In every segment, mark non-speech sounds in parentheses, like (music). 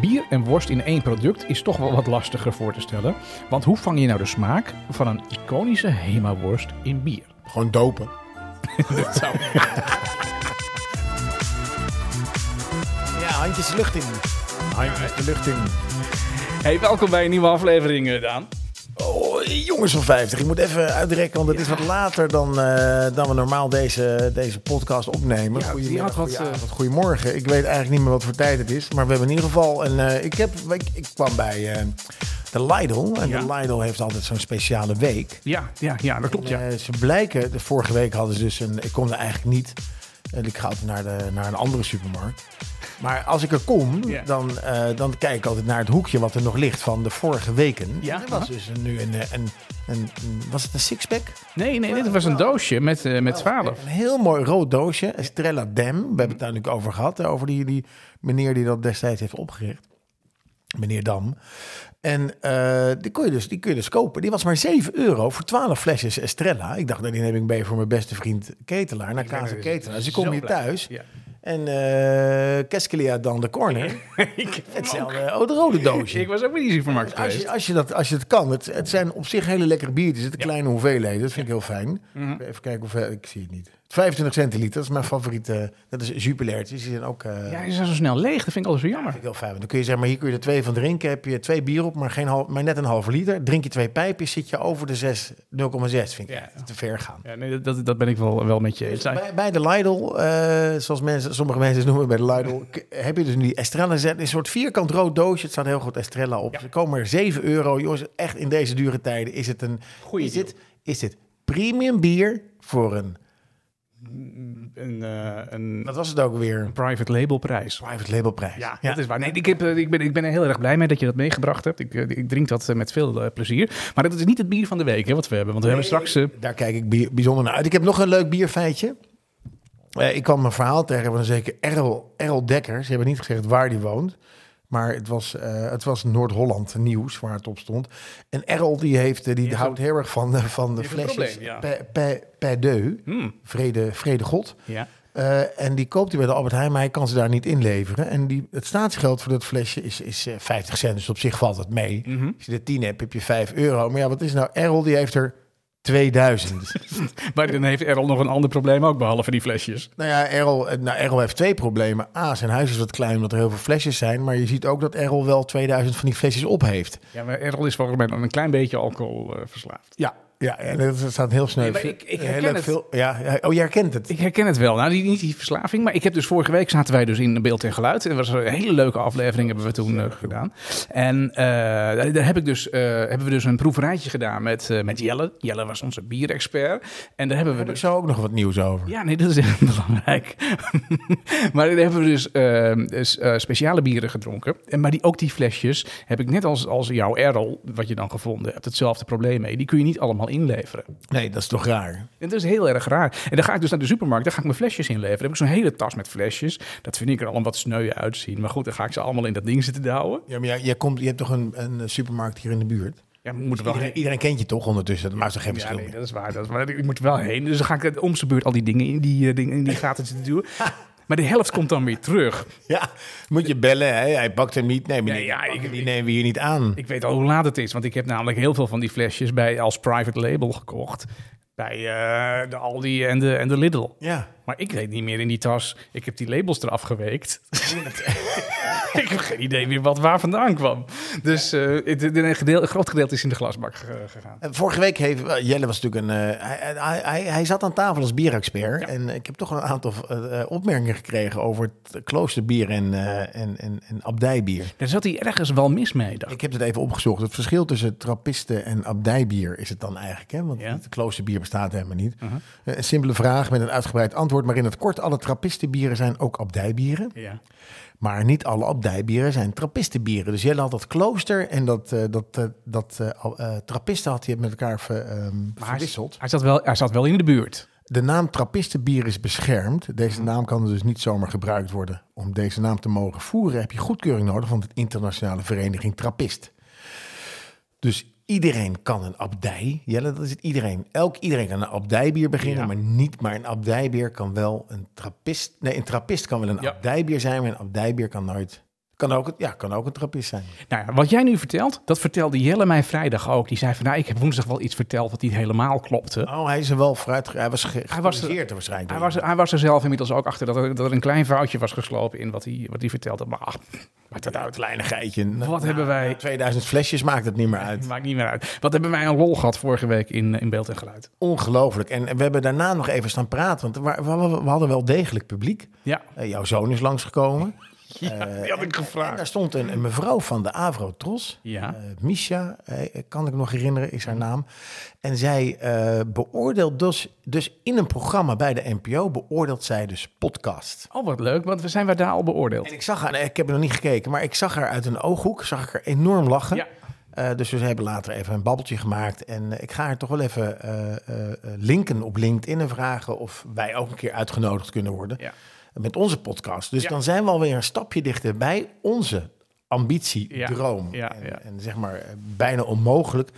Bier en worst in één product is toch wel wat lastiger voor te stellen. Want hoe vang je nou de smaak van een iconische Hema-worst in bier? Gewoon dopen. Dat zou... Ja, handjes de lucht in. Handjes de lucht in. Hey, welkom bij een nieuwe aflevering, eh, Daan. Oh, jongens van 50. Ik moet even uitrekken, want het is wat later dan, eh, dan we normaal deze, deze podcast opnemen. Ja, Goedemiddag, wat, eh, goedemorgen. Ik weet eigenlijk niet meer wat voor tijd het is. Maar we hebben in ieder geval een... eh, ik, heb, ik, ik kwam bij eh, de Lidl. En Ja. de Lidl heeft altijd zo'n speciale week. Ja, ja, ja dat klopt, ja. Eh, ze blijken, de vorige week hadden ze dus een. Ik kom er eigenlijk niet. En ik ga altijd naar, de, naar een andere supermarkt. Maar als ik er kom, dan, eh, dan kijk ik altijd naar het hoekje wat er nog ligt van de vorige weken. Ja, er was dus nu een, eh, een, een, Was het een sixpack? Nee, nee, dit was een doosje met, eh, met 12. Een heel mooi rood doosje. Estrella Dem. We hebben het daar natuurlijk over gehad. Over die, die meneer die dat destijds heeft opgericht. Meneer Dam. En eh, die, kon je dus, die kun je dus kopen. Die was maar 7 euro voor 12 flesjes Estrella. Ik dacht, nou, die neem ik mee voor mijn beste vriend Ketelaar. Naar Kaas en Ketelaar. Dus ik kom hier thuis. Ja. En eh Keskelia dan de corner. (laughs) ik, Hetzelfde oh, de rode doosje. ik was ook bij die supermarkt Als geweest. je, als, je dat, als je het kan, het, het zijn op zich hele lekkere biertjes. Het zijn kleine hoeveelheden, dat vind ik heel fijn. Mhm. Even kijken hoeveel, ik zie het niet. 25 centiliter, dat is mijn favoriete. Dat is Jupilertjes, die zijn ook... eh, Ja, ze zijn zo snel leeg. Dat vind ik altijd zo jammer. vind ik heel fijn. Want Dan kun je zeggen, maar hier kun je er twee van drinken. Heb je twee bier op, maar, geen half, maar net een halve liter. Drink je twee pijpjes, zit je over de 6, 0,6. Vind ik Ja. te ver gaan. Ja, nee, dat, dat ben ik wel, wel met je eens. Bij, bij de Lidl, eh, zoals mensen, sommige mensen het noemen bij de Lidl, heb je dus nu die Estrella zet. Een soort vierkant rood doosje. Het staat heel goed Estrella op. Ja. Ze komen er 7 euro. Jongens, echt in deze dure tijden is het een... Goeie is, dit, is dit premium bier voor een... Een, eh, een Wat was het ook weer? private label prijs. Private label prijs. Ja, dat is waar. Nee, ik, heb, eh, ik, ben, ik ben er heel erg blij mee dat je dat meegebracht hebt. Ik, eh, ik drink dat met veel plezier. Maar dat is niet het bier van de week hè, wat we hebben. Want we hebben straks... Daar kijk ik bi- bijzonder naar uit. Ik heb nog een leuk bierfeitje. Eh, ik kwam een verhaal tegen van een zeker Errol, Errol Dekker. Ze hebben niet gezegd waar die woont. Maar het was, eh, het was Noord-Holland nieuws waar het op stond. En Errol die, heeft, eh, die, heeft houdt heel erg van, de- van de flesjes probleem, ja. per, per, per deux. hmm, Vrede, vrede God. ja. Eh, en die koopt hij bij de Albert Heijn, maar hij kan ze daar niet inleveren. En die, het staatsgeld voor dat flesje is, is eh, 50 cent, dus op zich valt het mee. Mhm. Als je er 10 hebt, heb je 5 euro. Maar ja, wat is nou? Errol die heeft er 2000. (laughs) Maar dan heeft Errol nog een ander probleem ook, behalve die flesjes. nou ja, Errol, eh, nou, Errol heeft twee problemen. A, zijn huis is wat klein omdat er heel veel flesjes zijn. Maar je ziet ook dat Errol wel 2000 van die flesjes op heeft. Ja, maar Errol is volgens mij dan een klein beetje alcohol verslaafd. Ja, ja en dat staat heel snel. Nee, ik- herken het. Veel, ja, ja, oh, je herkent het. Ik herken het wel. Nou, die, niet die verslaving, maar ik heb dus vorige week zaten wij dus in Beeld en Geluid. En dat was een hele leuke aflevering hebben we toen eh, gedaan. En eh, daar heb ik dus, eh, hebben we dus een proeverijtje gedaan met, met Jelle. Jelle was onze bierexpert. En daar hebben we heb ik dus... zo ook nog wat nieuws over. Ja, nee, dat is echt (laughs) belangrijk. (laughs) maar daar hebben we dus eh, dus, speciale bieren gedronken. En, maar die, ook die flesjes heb ik net als, als jouw Errol, wat je dan gevonden hebt, hetzelfde probleem mee. Die kun je niet allemaal inleveren. Nee, dat is toch raar. En dat is heel erg raar. En dan ga ik dus naar de supermarkt, daar ga ik mijn flesjes inleveren. Dan heb ik zo'n hele tas met flesjes. Dat vind ik er al een wat sneu uitzien. Maar goed, dan ga ik ze allemaal in dat ding zitten douwen. Ja, maar jij, jij komt, je hebt toch een, een supermarkt hier in de buurt? Ja, we moeten wel Iedereen, iedereen kent je toch ondertussen? Dat maakt toch geen Ja, verschil nee, dat is waar. Dat is waar. Ik moet wel heen. Dus dan ga ik om zijn beurt al die dingen in die, eh, dingen, in die gaten zitten duwen. (laughs) Maar de helft komt dan weer terug. (laughs) Ja, moet je bellen. Hè? Hij pakt hem niet. Nee, maar Ja, die, ja, ik- die nemen we hier niet aan. Ik weet al hoe laat het is, want ik heb namelijk heel veel van die flesjes bij, als private label gekocht. Bij eh, de Aldi en de, en de Lidl. ja. Maar ik weet niet meer in die tas. Ik heb die labels eraf geweekt. (laughs) ik heb geen idee meer wat waar vandaan kwam. Dus eh, het- het- een, gedeel, een groot gedeelte is in de glasbak ge- gegaan. Vorige week heeft eh, Jelle was natuurlijk een. eh, hij, hij, hij, zat aan tafel als bierexpert. Ja. En ik heb toch een aantal eh, eh, opmerkingen gekregen over het kloosterbier en, eh, en, en, en abdijbier. Daar zat hij ergens wel mis mee, dacht ik. Heb het even opgezocht. Het verschil tussen trappisten en abdijbier is het dan eigenlijk. Hè? Want Ja. het kloosterbier bestaat helemaal niet. Uh-huh. Eh, Een simpele vraag met een uitgebreid antwoord. Maar in het kort, alle trappistenbieren zijn ook abdijbieren. Ja. Maar niet alle abdijbieren zijn trappistenbieren. Dus Jelle had dat klooster en dat, eh, dat, eh, dat eh, trappisten had hij met elkaar ver- ehm, Maar hij, verwisseld. hij, zat wel, hij zat wel in de buurt. De naam trappistenbier is beschermd. Deze naam kan dus niet zomaar gebruikt worden. Om deze naam te mogen voeren heb je goedkeuring nodig van de internationale vereniging Trappist. Dus iedereen kan een abdij. Jelle, dat is het iedereen. Elk iedereen kan een abdijbier beginnen, Ja. maar niet. Maar een abdijbier kan wel een trappist. Nee, een trappist kan wel een Ja. abdijbier zijn, maar een abdijbier kan nooit Kan ook, ja, kan ook een trappist zijn. Nou ja, wat jij nu vertelt, dat vertelde Jelle mij vrijdag ook. Die zei van, nou, ik heb woensdag wel iets verteld wat niet helemaal klopte. Oh, hij is er wel vooruit. Hij was ge- Hij was er- gecorrigeerd waarschijnlijk. Hij was, hij was er zelf inmiddels ook achter dat er, dat er een klein foutje was geslopen in wat hij, wat hij vertelde. Maar ach, maakt het uit. kleinigheidje. Wat hebben wij- 2000 flesjes maakt het niet meer uit. (laughs) Maakt niet meer uit. Wat hebben wij een lol gehad vorige week in, in beeld en geluid. Ongelooflijk. En we hebben daarna nog even staan praten. Want wa- we, we hadden wel degelijk publiek. Ja, Eh, jouw zoon is langsgekomen. Ja Eh, die had ik En gevraagd. daar stond een, een mevrouw van de Avro Tros. Ja. Eh, Misha, eh, kan ik nog herinneren, is haar naam. En zij eh, beoordeelt dus, dus in een programma bij de NPO, beoordeelt zij dus podcast. Oh, wat leuk, want we zijn we daar al beoordeeld. En ik zag haar, nee, ik heb er nog niet gekeken, maar ik zag haar uit een ooghoek, zag ik haar enorm lachen. Ja. Eh, dus we hebben later even een babbeltje gemaakt. En ik ga haar toch wel even eh, eh, eh, linken op LinkedIn en vragen of wij ook een keer uitgenodigd kunnen worden Ja. Met onze podcast. Dus Ja. dan zijn we alweer een stapje dichter bij onze ambitie, Ja. droom. Ja, en, zeg maar bijna onmogelijk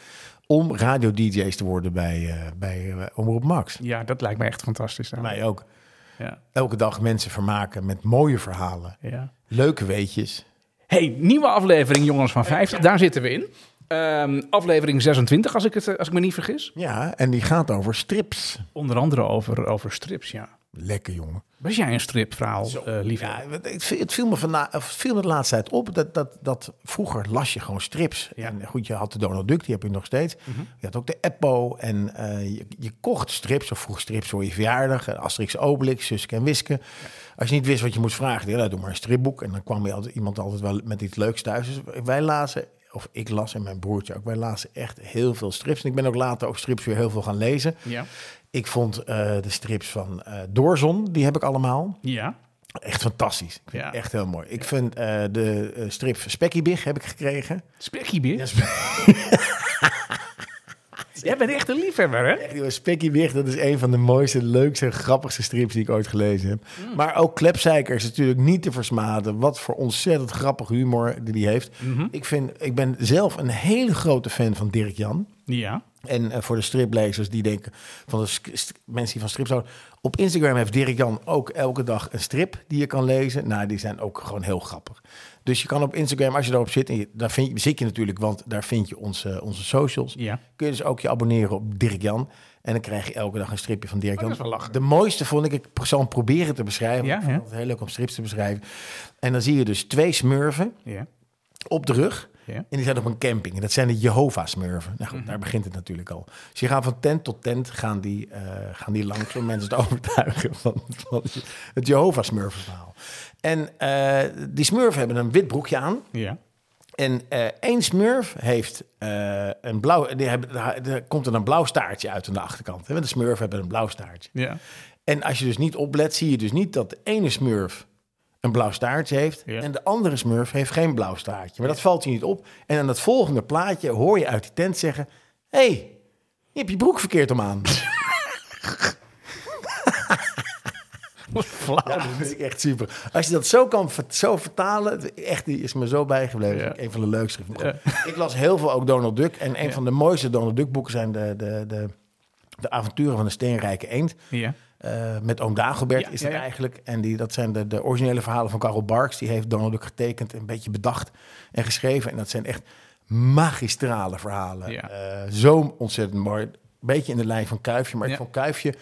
om radio-dj's te worden bij, eh, bij eh, Omroep Max. ja, dat lijkt me echt fantastisch. Mij ook. Ja, Elke dag mensen vermaken met mooie verhalen, ja. leuke weetjes. Hey, nieuwe aflevering Jongens van 50, daar zitten we in. Ehm, aflevering 26, als ik, het, eh, als ik me niet vergis. Ja, en die gaat over strips. Onder andere over, over strips, ja. Lekker jongen. Was jij een stripverhaal, uh, lieve? Ja, het, het viel- me, vanna, of het viel me de laatste tijd op dat, dat, dat vroeger las je gewoon strips. Ja. En goed, je had de Donald Duck, die heb je nog steeds. Je had ook de Eppo en eh, je, je kocht strips of vroeg strips voor je verjaardag. Eh, Asterix Obelix, Suske en Wiske. Als je niet wist wat je moest vragen, dan doe maar een stripboek. En dan kwam je altijd, iemand altijd wel met iets leuks thuis. Dus wij lazen, of ik las en mijn broertje ook, wij lazen echt heel veel strips. En ik ben ook later ook strips weer heel veel gaan lezen. Ja. Ik vond eh, de strips van eh Doorzon, die heb ik allemaal. Ja. Echt fantastisch. Ja. echt heel mooi. Ik vind eh, de strip Spekkie Big heb ik gekregen. Spekkiebis? (laughs) (laughs) Jij bent echt een liefhebber, hè? Echt, Spekkie Big, dat is een van de mooiste, leukste, grappigste strips die ik ooit gelezen heb. Mm. Maar ook Klepzeiker is natuurlijk niet te versmaden. Wat voor ontzettend grappig humor die hij heeft. Mhm. ik, vind, ik ben zelf een hele grote fan van Dirk Jan. Ja. En eh, voor de striplezers die denken van de mensen die van strips houden. Op Instagram heeft Dirk Jan ook elke dag een strip die je kan lezen. Nou, die zijn ook gewoon heel grappig. Dus je kan op Instagram, als je daarop zit, en je, daar vind je, zit je natuurlijk, want daar vind je onze, onze socials. Ja. Kun je dus ook je abonneren op Dirk Jan. En dan krijg je elke dag een stripje van Dirk Oh, Jan. De mooiste vond ik, ik zal hem proberen te beschrijven. Ja, ja. het heel leuk om strips te beschrijven. En dan zie je dus twee smurfen Ja. op de rug. Ja. En die zijn op een camping. En dat zijn de Jehovah-smurfen. Nou goed, daar begint het natuurlijk al. Dus je gaat van tent tot tent gaan die, eh, gaan die langs om mensen te (laughs) overtuigen van, van het Jehovah-smurfenverhaal. En eh, die smurfen hebben een wit broekje aan. Ja. En eh één smurf heeft een blauw... Die hebben, daar- er komt er een blauw staartje uit aan de achterkant. hè, Want de smurfen hebben een blauw staartje. Ja. En als je dus niet oplet, zie je dus niet dat de ene smurf een blauw staartje heeft Ja. en de andere smurf heeft geen blauw staartje. Maar dat valt je niet op. En aan het volgende plaatje hoor je uit die tent zeggen: Hé, hey, je hebt je broek verkeerd om aan. (laughs) Flauw. Ja, dat ik echt super. Als je dat zo kan zo vertalen, echt, die is me zo bijgebleven. Ja. Een van de leukste. Ik las heel veel ook Donald Duck. En een van de mooiste Donald Duck boeken zijn de, de, de, de avonturen van de steenrijke eend. Ja. Eh, met oom Dagobert Ja, is ja, het ja. eigenlijk. En die, dat zijn de, de originele verhalen van Karel Barks. Die heeft Donald Duck getekend, een beetje bedacht en geschreven. En dat zijn echt magistrale verhalen. Eh, zo ontzettend mooi. Beetje in de lijn van Kuifje. Maar ik vond Kuifje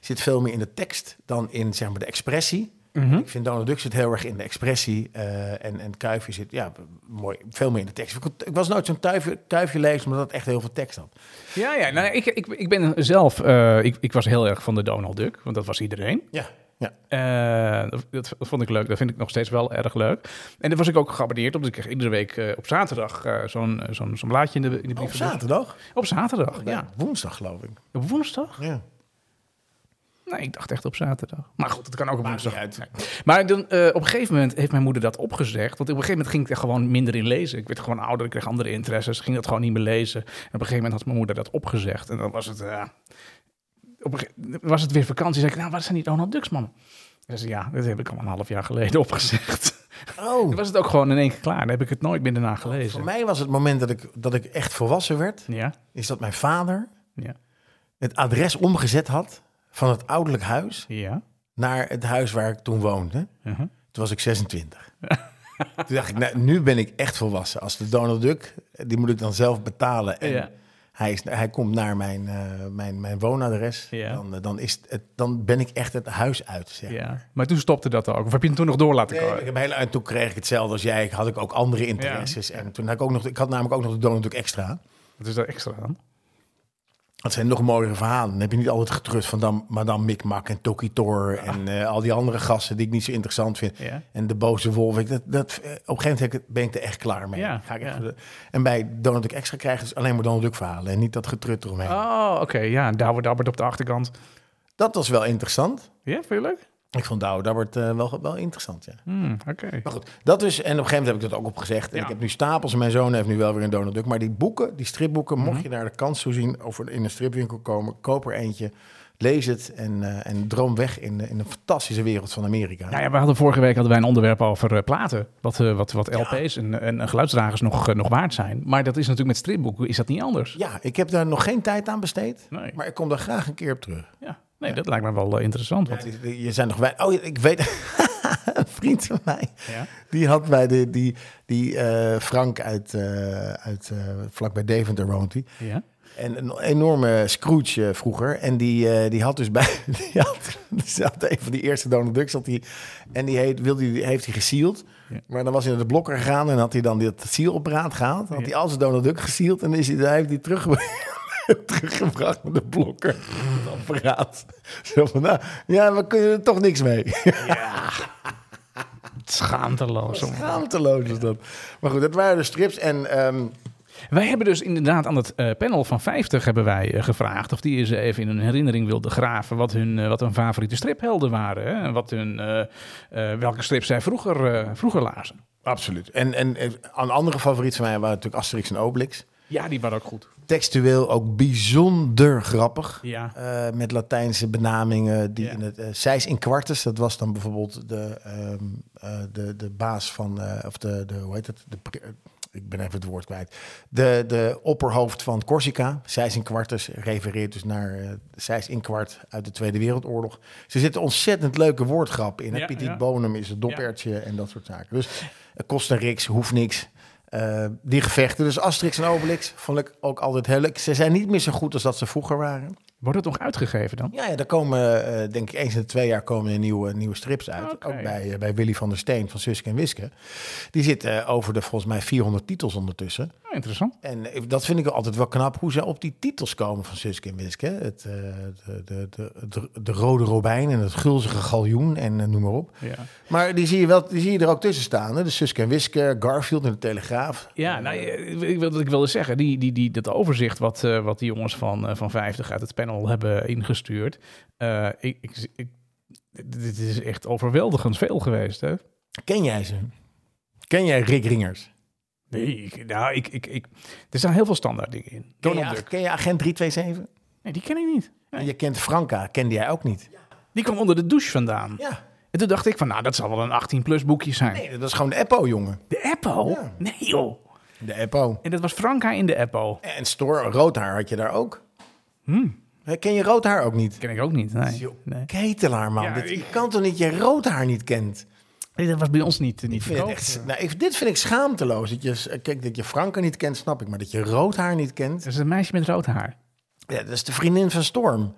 zit veel meer in de tekst dan in zeg maar, de expressie. Mhm. Ik vind Donald Duck zit heel erg in de expressie. eh, en, en Kuifje zit ja, mooi, veel meer in de tekst. Ik, ik was nooit zo'n tuifje, Kuifje lezer, omdat het echt heel veel tekst had. Ja, ja. Nou, ik, ik, ik ben zelf... eh, ik, ik was heel erg van de Donald Duck, want dat was iedereen. Ja, ja. Eh, dat, dat vond ik leuk. Dat vind ik nog steeds wel erg leuk. En daar was ik ook geabonneerd op. Dus ik kreeg iedere week op zaterdag eh, zo'n zo'n zo'n blaadje in de, in de Op brievenbus. zaterdag? Op zaterdag, ja. Ja, woensdag geloof ik. Op woensdag? Ja. Nee, ik dacht echt op zaterdag. Maar goed, het kan ook op woensdag. uit. Nee. Maar dan, eh, op een gegeven moment heeft mijn moeder dat opgezegd. Want op een gegeven moment ging ik er gewoon minder in lezen. Ik werd gewoon ouder, ik kreeg andere interesses. ging dat gewoon niet meer lezen. En op een gegeven moment had mijn moeder dat opgezegd. En dan was het, eh, op een was het weer vakantie. Zei ik, nou, wat zijn die Donald Ducks, man? En ze ja, dat heb ik al een half jaar geleden (laughs) opgezegd. Oh, Dan was het ook gewoon in één keer klaar. Dan heb ik het nooit meer daarna gelezen. voor mij was het moment dat ik, dat ik echt volwassen werd, Ja, is dat mijn vader ja, het adres omgezet had van het ouderlijk huis ja. naar het huis waar ik toen woonde. uh-huh. Toen was ik 26. Toen dacht ik, nou, nu ben ik echt volwassen. Als de Donald Duck, die moet ik dan zelf betalen. En Ja. hij, is, hij komt naar mijn, eh, mijn, mijn woonadres. Ja. Dan, eh, dan, is het, dan ben ik echt het huis uit, zeg. Ja. Maar toen stopte dat ook. Of heb je hem toen nog door laten Nee, komen? ik heb heel, en toen kreeg ik hetzelfde als jij. Ik had ik ook andere interesses. En toen had ik ook nog, ik had namelijk ook nog de Donald Duck extra. Wat is daar extra aan? Dat zijn nog mooiere verhalen. Dan heb je niet altijd getrust van dan Madame Mikmak en Tokitor en eh, al die andere gasten die ik niet zo interessant vind. Ja. En de boze wolf. Ik, dat, dat, eh, op een gegeven moment ben ik er echt klaar mee. Ja, Ga ik ja. En bij Donald Duck Extra krijg je dus alleen maar Donald Duck verhalen en niet dat getrut eromheen. Oh, oké. Ja, Douwe Dabbert op de achterkant. Dat was wel interessant. Ja, vind je leuk? Ik vond Douwe Dabbert eh wel, wel interessant, ja. Hmm, oké. Maar goed, dat dus. En op een gegeven moment heb ik dat ook opgezegd. En Ja. ik heb nu stapels en mijn zoon heeft nu wel weer een Donald Duck. Maar die boeken, die stripboeken, Mhm. mocht je naar de kans toe zien of in een stripwinkel komen, koop er eentje. Lees het en, eh, en droom weg in, de- in een fantastische wereld van Amerika. Nou ja, we hadden vorige week hadden wij een onderwerp over eh, platen. Wat, eh, wat, wat LP's en, en, en geluidsdragers nog, eh, nog waard zijn. Maar dat is natuurlijk met stripboeken is dat niet anders. Ja, ik heb daar nog geen tijd aan besteed. Nee. Maar ik kom daar graag een keer op terug. Ja. Nee, dat lijkt me wel eh, interessant. Want, je zijn nog wij. Oh, ik weet. (laughs) een vriend van mij. ja. Die had bij de. Die, die eh, Frank uit. eh uit eh, vlakbij Deventer woont hij. Ja. En een enorme Scrooge vroeger. En die, die had dus bij. (laughs) Die had, die had een van die eerste Donald Ducks. Had die, en die, heet, wilde, die heeft hij gesield. Ja. Maar dan was hij naar de blokker gegaan. En had hij dan dit zielapparaat gehaald. Dan had hij al zijn Donald Duck gesield. En is hij, dan heeft hij terug, (laughs) (laughs) teruggebracht met de blokker. Het apparaat. Zo van, nou, ja, we kunnen er toch niks mee. (laughs) Schaamteloos. om- Schaamteloos is dat. Maar goed, dat waren de strips. En ehm, Wij hebben dus inderdaad aan het eh, panel van 50 hebben wij eh, gevraagd of die eens even in hun herinnering wilden graven wat hun, eh, wat hun favoriete striphelden waren. Hè? Wat hun, welke strips zij vroeger, vroeger lazen. absoluut. En, en, en een andere favoriet van mij waren natuurlijk Asterix en Obelix. Ja, die waren ook goed. Textueel ook bijzonder grappig. Ja. Eh, met Latijnse benamingen die Ja. in het uh, Seis in Quartus, dat was dan bijvoorbeeld de, ehm, eh, de, de baas van, eh, of de, de, hoe heet het? De, eh, ik ben even het woord kwijt. De, de opperhoofd van Corsica, Seis in Quartus, refereert dus naar eh Seis in Kwart uit de Tweede Wereldoorlog. Ze zitten ontzettend leuke woordgrappen in. Ja, Petit bonum is het dopertje en dat soort zaken. Dus uh, kost een riks, hoeft niks. Eh, die gevechten, dus Asterix en Obelix, vond ik ook altijd heel leuk. Ze zijn niet meer zo goed als dat ze vroeger waren. Wordt het nog uitgegeven dan? Ja, ja daar komen, eh, denk ik, eens in de twee jaar komen er nieuwe, nieuwe strips uit. Ook bij, eh, bij Willy van der Steen van Suske en Wiske. Die zit eh, over de volgens mij 400 titels ondertussen. Oh, interessant. En dat vind ik altijd wel knap hoe ze op die titels komen van Suske en Wiske. Het, de, de, de, de, de Rode Robijn en het Gulzige Galjoen en noem maar op. Ja, Maar die zie je, wel, die zie je er ook tussen staan. Hè? De Suske en Wiske, Garfield en de Telegraaf. ja nou, ik, wil- wat ik wilde zeggen, die, die, die, dat overzicht wat, wat die jongens van, van 50 uit het panel hebben ingestuurd. eh, ik, ik, ik, dit is echt overweldigend veel geweest. Hè? Ken jij ze? Ken jij Rick Ringers? Nee, ik, nou, ik, ik, ik, er staan heel veel standaard dingen in. Ken Donald je, ken je Agent 327? Nee, die ken ik niet. En je kent Franka, kende jij ook niet? Die kwam onder de douche vandaan. Ja. En toen dacht ik van, nou, dat zal wel een 18-plus boekje zijn. Nee, dat is gewoon de Eppo, jongen. De Apple? Ja. Nee, joh. De Eppo. En dat was Franka in de Apple. En Store, rood haar had je daar ook. Hm, Hè, Ken je rood haar ook niet? ken ik ook niet. Nee. Joh, nee. Ketelaar, man. Ja, Dit- je ik- kan toch niet je rood haar niet kent? Nee, dat was bij ons niet, niet Ik echt, nou, ik, dit vind ik schaamteloos. Dat je, kijk, dat je Franka niet kent, snap ik. Maar dat je rood haar niet kent... Dat is een meisje met rood haar. Ja, dat is de vriendin van Storm.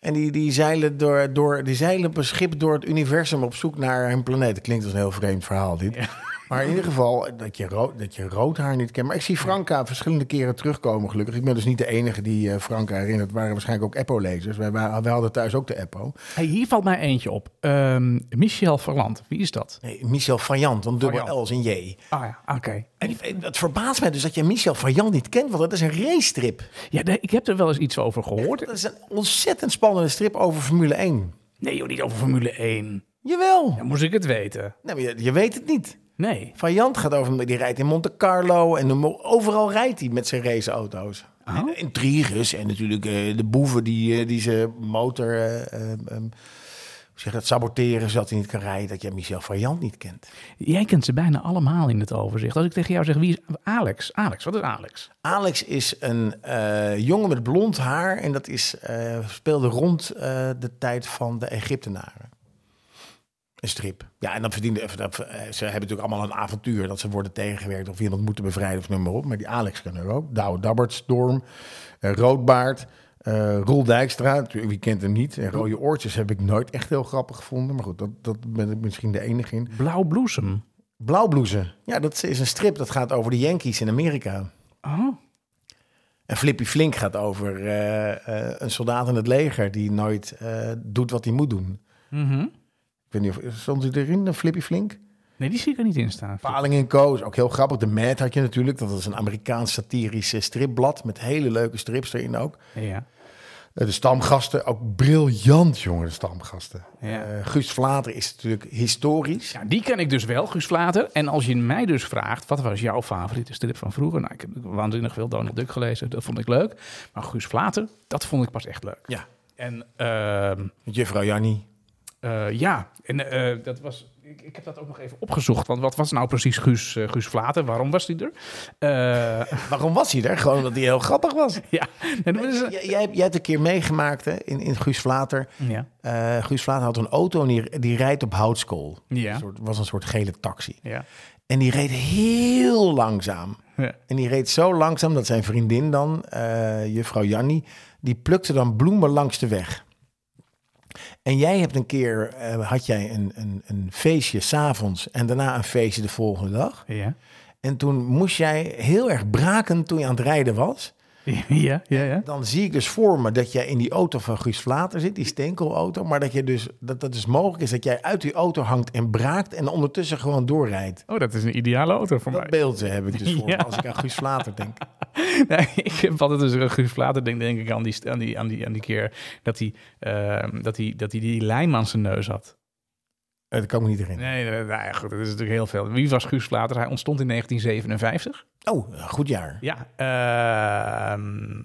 En die, die, zeilen door, door, die zeilen op een schip door het universum op zoek naar een planeet. Dat klinkt als een heel vreemd verhaal, dit. Ja. Maar in ieder geval, dat je, rood, dat je rood haar niet kent. Maar ik zie Franka verschillende keren terugkomen, gelukkig. Ik ben dus niet de enige die eh, Franka herinnert. Het waren waarschijnlijk ook Eppo-lezers. Wij, waren- wij hadden thuis ook de Eppo. Hey, hier valt mij eentje op. Ehm, Michel Verland, wie is dat? Nee, Michel Vajant, want dubbel Vajant. L is een J. Ah ja, oké. En het verbaast mij dus dat je Michel Vajant niet kent, want dat is een race-strip. Ja, nee, ik heb er wel eens iets over gehoord. Dat is een ontzettend spannende strip over Formule 1. Nee joh, niet over Formule 1. Jawel. Dan moest ik het weten. Nee, maar je, je weet het niet. Nee. Vajant gaat over, die rijdt in Monte Carlo en overal rijdt hij met zijn raceauto's. Oh. En Intriges en natuurlijk eh, de boeven die, eh, die zijn motor hoe zeg dat, saboteren zodat hij niet kan rijden. Dat je Michel Vajant niet kent. Jij kent ze bijna allemaal in het overzicht. Als ik tegen jou zeg, wie is Alex? Alex, wat is Alex? Alex is een jongen met blond haar en dat is, speelde rond de tijd van de Egyptenaren. Een strip. Ja, en dan verdienen eh, dat- eh, ze hebben natuurlijk allemaal een avontuur dat ze worden tegengewerkt of iemand moeten bevrijden of noem maar op. Maar die Alex kan er ook. Douwe Dabbert, Storm, eh, Roodbaard, Roel Dijkstra. Wie kent hem niet? En Rode Oortjes heb ik nooit echt heel grappig gevonden. Maar goed, dat, dat ben ik misschien de enige in. Blauw bloesem. Blauwbloezen. Ja, dat is een strip dat gaat over de Yankees in Amerika. Oh, En Flippy Flink gaat over een soldaat in het leger die nooit doet wat hij moet doen. mhm. Weet niet of stond hij erin, een Flippy Flink? Nee, die zie ik er niet in staan. Paling en Co. is ook heel grappig. De Mad had je natuurlijk. Dat is een Amerikaans satirisch stripblad met hele leuke strips erin ook. Ja. Eh, De stamgasten, ook briljant jongen, de stamgasten. Ja. Eh, Guus Vlater is natuurlijk historisch. Ja, die ken ik dus wel, Guus Vlater. En als je mij dus vraagt, wat was jouw favoriete strip van vroeger? Nou, ik heb waanzinnig veel Donald Duck gelezen, dat vond ik leuk. Maar Guus Vlater, dat vond ik pas echt leuk. Ja, En met juffrouw Jannie. Eh, ja, en eh, dat was... Ik, ik heb dat ook nog even opgezocht. Want wat was nou precies Guus, eh, Guus Vlater? Waarom was hij er? (laughs) Waarom was hij er? Gewoon omdat hij heel grappig was. (laughs) ja, en dat is- Jij, jij, hebt- jij hebt een keer meegemaakt hè, in, in Guus Vlater. ja. Guus Vlater had een auto en die, die rijdt op houtskool. Ja. Een soort, was een soort gele taxi. Ja. En die reed heel langzaam. Ja. En die reed zo langzaam dat zijn vriendin dan, juffrouw Jannie, die plukte dan bloemen langs de weg. En jij hebt een keer, eh, had jij een, een, een feestje s'avonds en daarna een feestje de volgende dag. Ja. En toen moest jij heel erg braken toen je aan het rijden was. (laughs) Ja, ja, ja. Dan zie ik dus voor me dat jij in die auto van Guus Vlater zit, die steenkoolauto. Maar dat, je dus, dat dat dus mogelijk is dat jij uit die auto hangt en braakt en ondertussen gewoon doorrijdt. Oh, dat is een ideale auto voor Dat mij. beeld heb ik dus voor me (laughs) als ik aan Guus Vlater denk. (laughs) Nee, ik heb altijd dus een Guus Vlater denk, denk ik aan die, aan die, aan die, aan die keer dat hij, ehm, dat hij, dat hij die lijm aan zijn neus had. Eh, Dat kan ik me niet herinneren. Nee, nee, goed, dat is natuurlijk heel veel. Wie was Guus Vlater? Hij ontstond in 1957. Oh, goed jaar. Ja, ehm,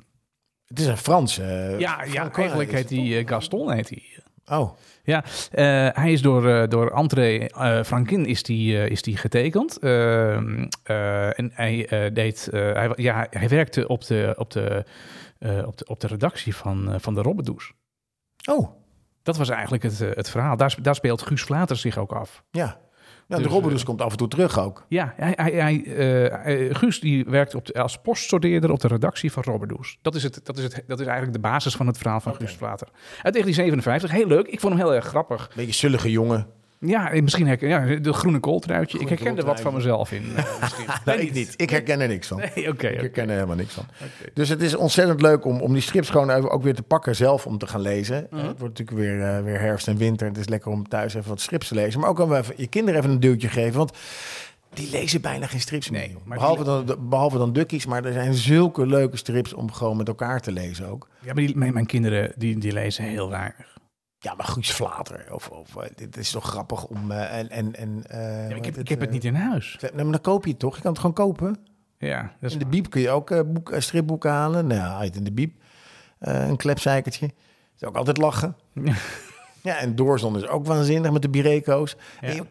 Het is een Frans. eh, ja, ja eigenlijk heet hij eh, Gaston. Heet hij. Oh, Ja, hij is door, door André eh, Franquin is die, is die getekend. Ehm, eh, en hij deed, hij, ja, hij werkte op de, op de, op de, op de redactie van, van de Robbedoes. oh, Dat was eigenlijk het, eh, het verhaal. Daar, daar speelt Guus Vlater zich ook af. ja. ja Dus, de Robberus eh, komt af en toe terug ook. Ja, hij, hij, hij, eh, Guus die werkt op de, als postsorteerder op de redactie van Robberdoes. Dat is, het, dat, is het, dat is eigenlijk de basis van het verhaal van. Guus Vlater. Uit 1957, heel leuk. Ik vond hem heel erg grappig. Beetje zullige jongen. Ja, eh, misschien herken ja, de groene kooltruitje. Groene ik herkende wat van mezelf in. eh, misschien. (laughs) Nee, ik niet. Ik herken er niks van. Nee, oké. Ik herken er helemaal niks van. Dus het is ontzettend leuk om, om die strips gewoon even ook weer te pakken zelf om te gaan lezen. Mhm. Het wordt natuurlijk weer, eh, weer herfst en winter. Het is lekker om thuis even wat strips te lezen. Maar ook om even je kinderen even een duwtje geven. Want die lezen bijna geen strips meer. Nee, behalve, dan, behalve dan Duckies. Maar er zijn zulke leuke strips om gewoon met elkaar te lezen ook. Ja, maar die, mijn, mijn kinderen die, die lezen heel weinig. Ja, maar Guus Vlater. Of, of, eh, dit is toch grappig om... eh, en, en, en, eh, Ja, ik, heb, heet ik heb het eh, niet in huis. Nee, maar dan koop je het toch? Je kan het gewoon kopen. Ja, dat is In de biep kun je ook boek, stripboeken halen. Nou, uit in de biep. Een klepzeikertje. is ook altijd lachen. (laughs) Ja, en Doorzon is ook waanzinnig met de Bireco's. Ja.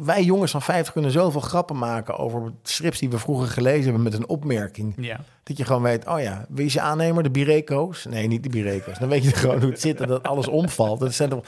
Wij jongens van 50 kunnen zoveel grappen maken over strips die we vroeger gelezen hebben met een opmerking. Ja. Dat je gewoon weet, oh ja, wie is je aannemer? De Bireco's? Nee, niet de Bireco's. Dan weet je (laughs) gewoon hoe het zit en dat alles omvalt. Dat zijn toch,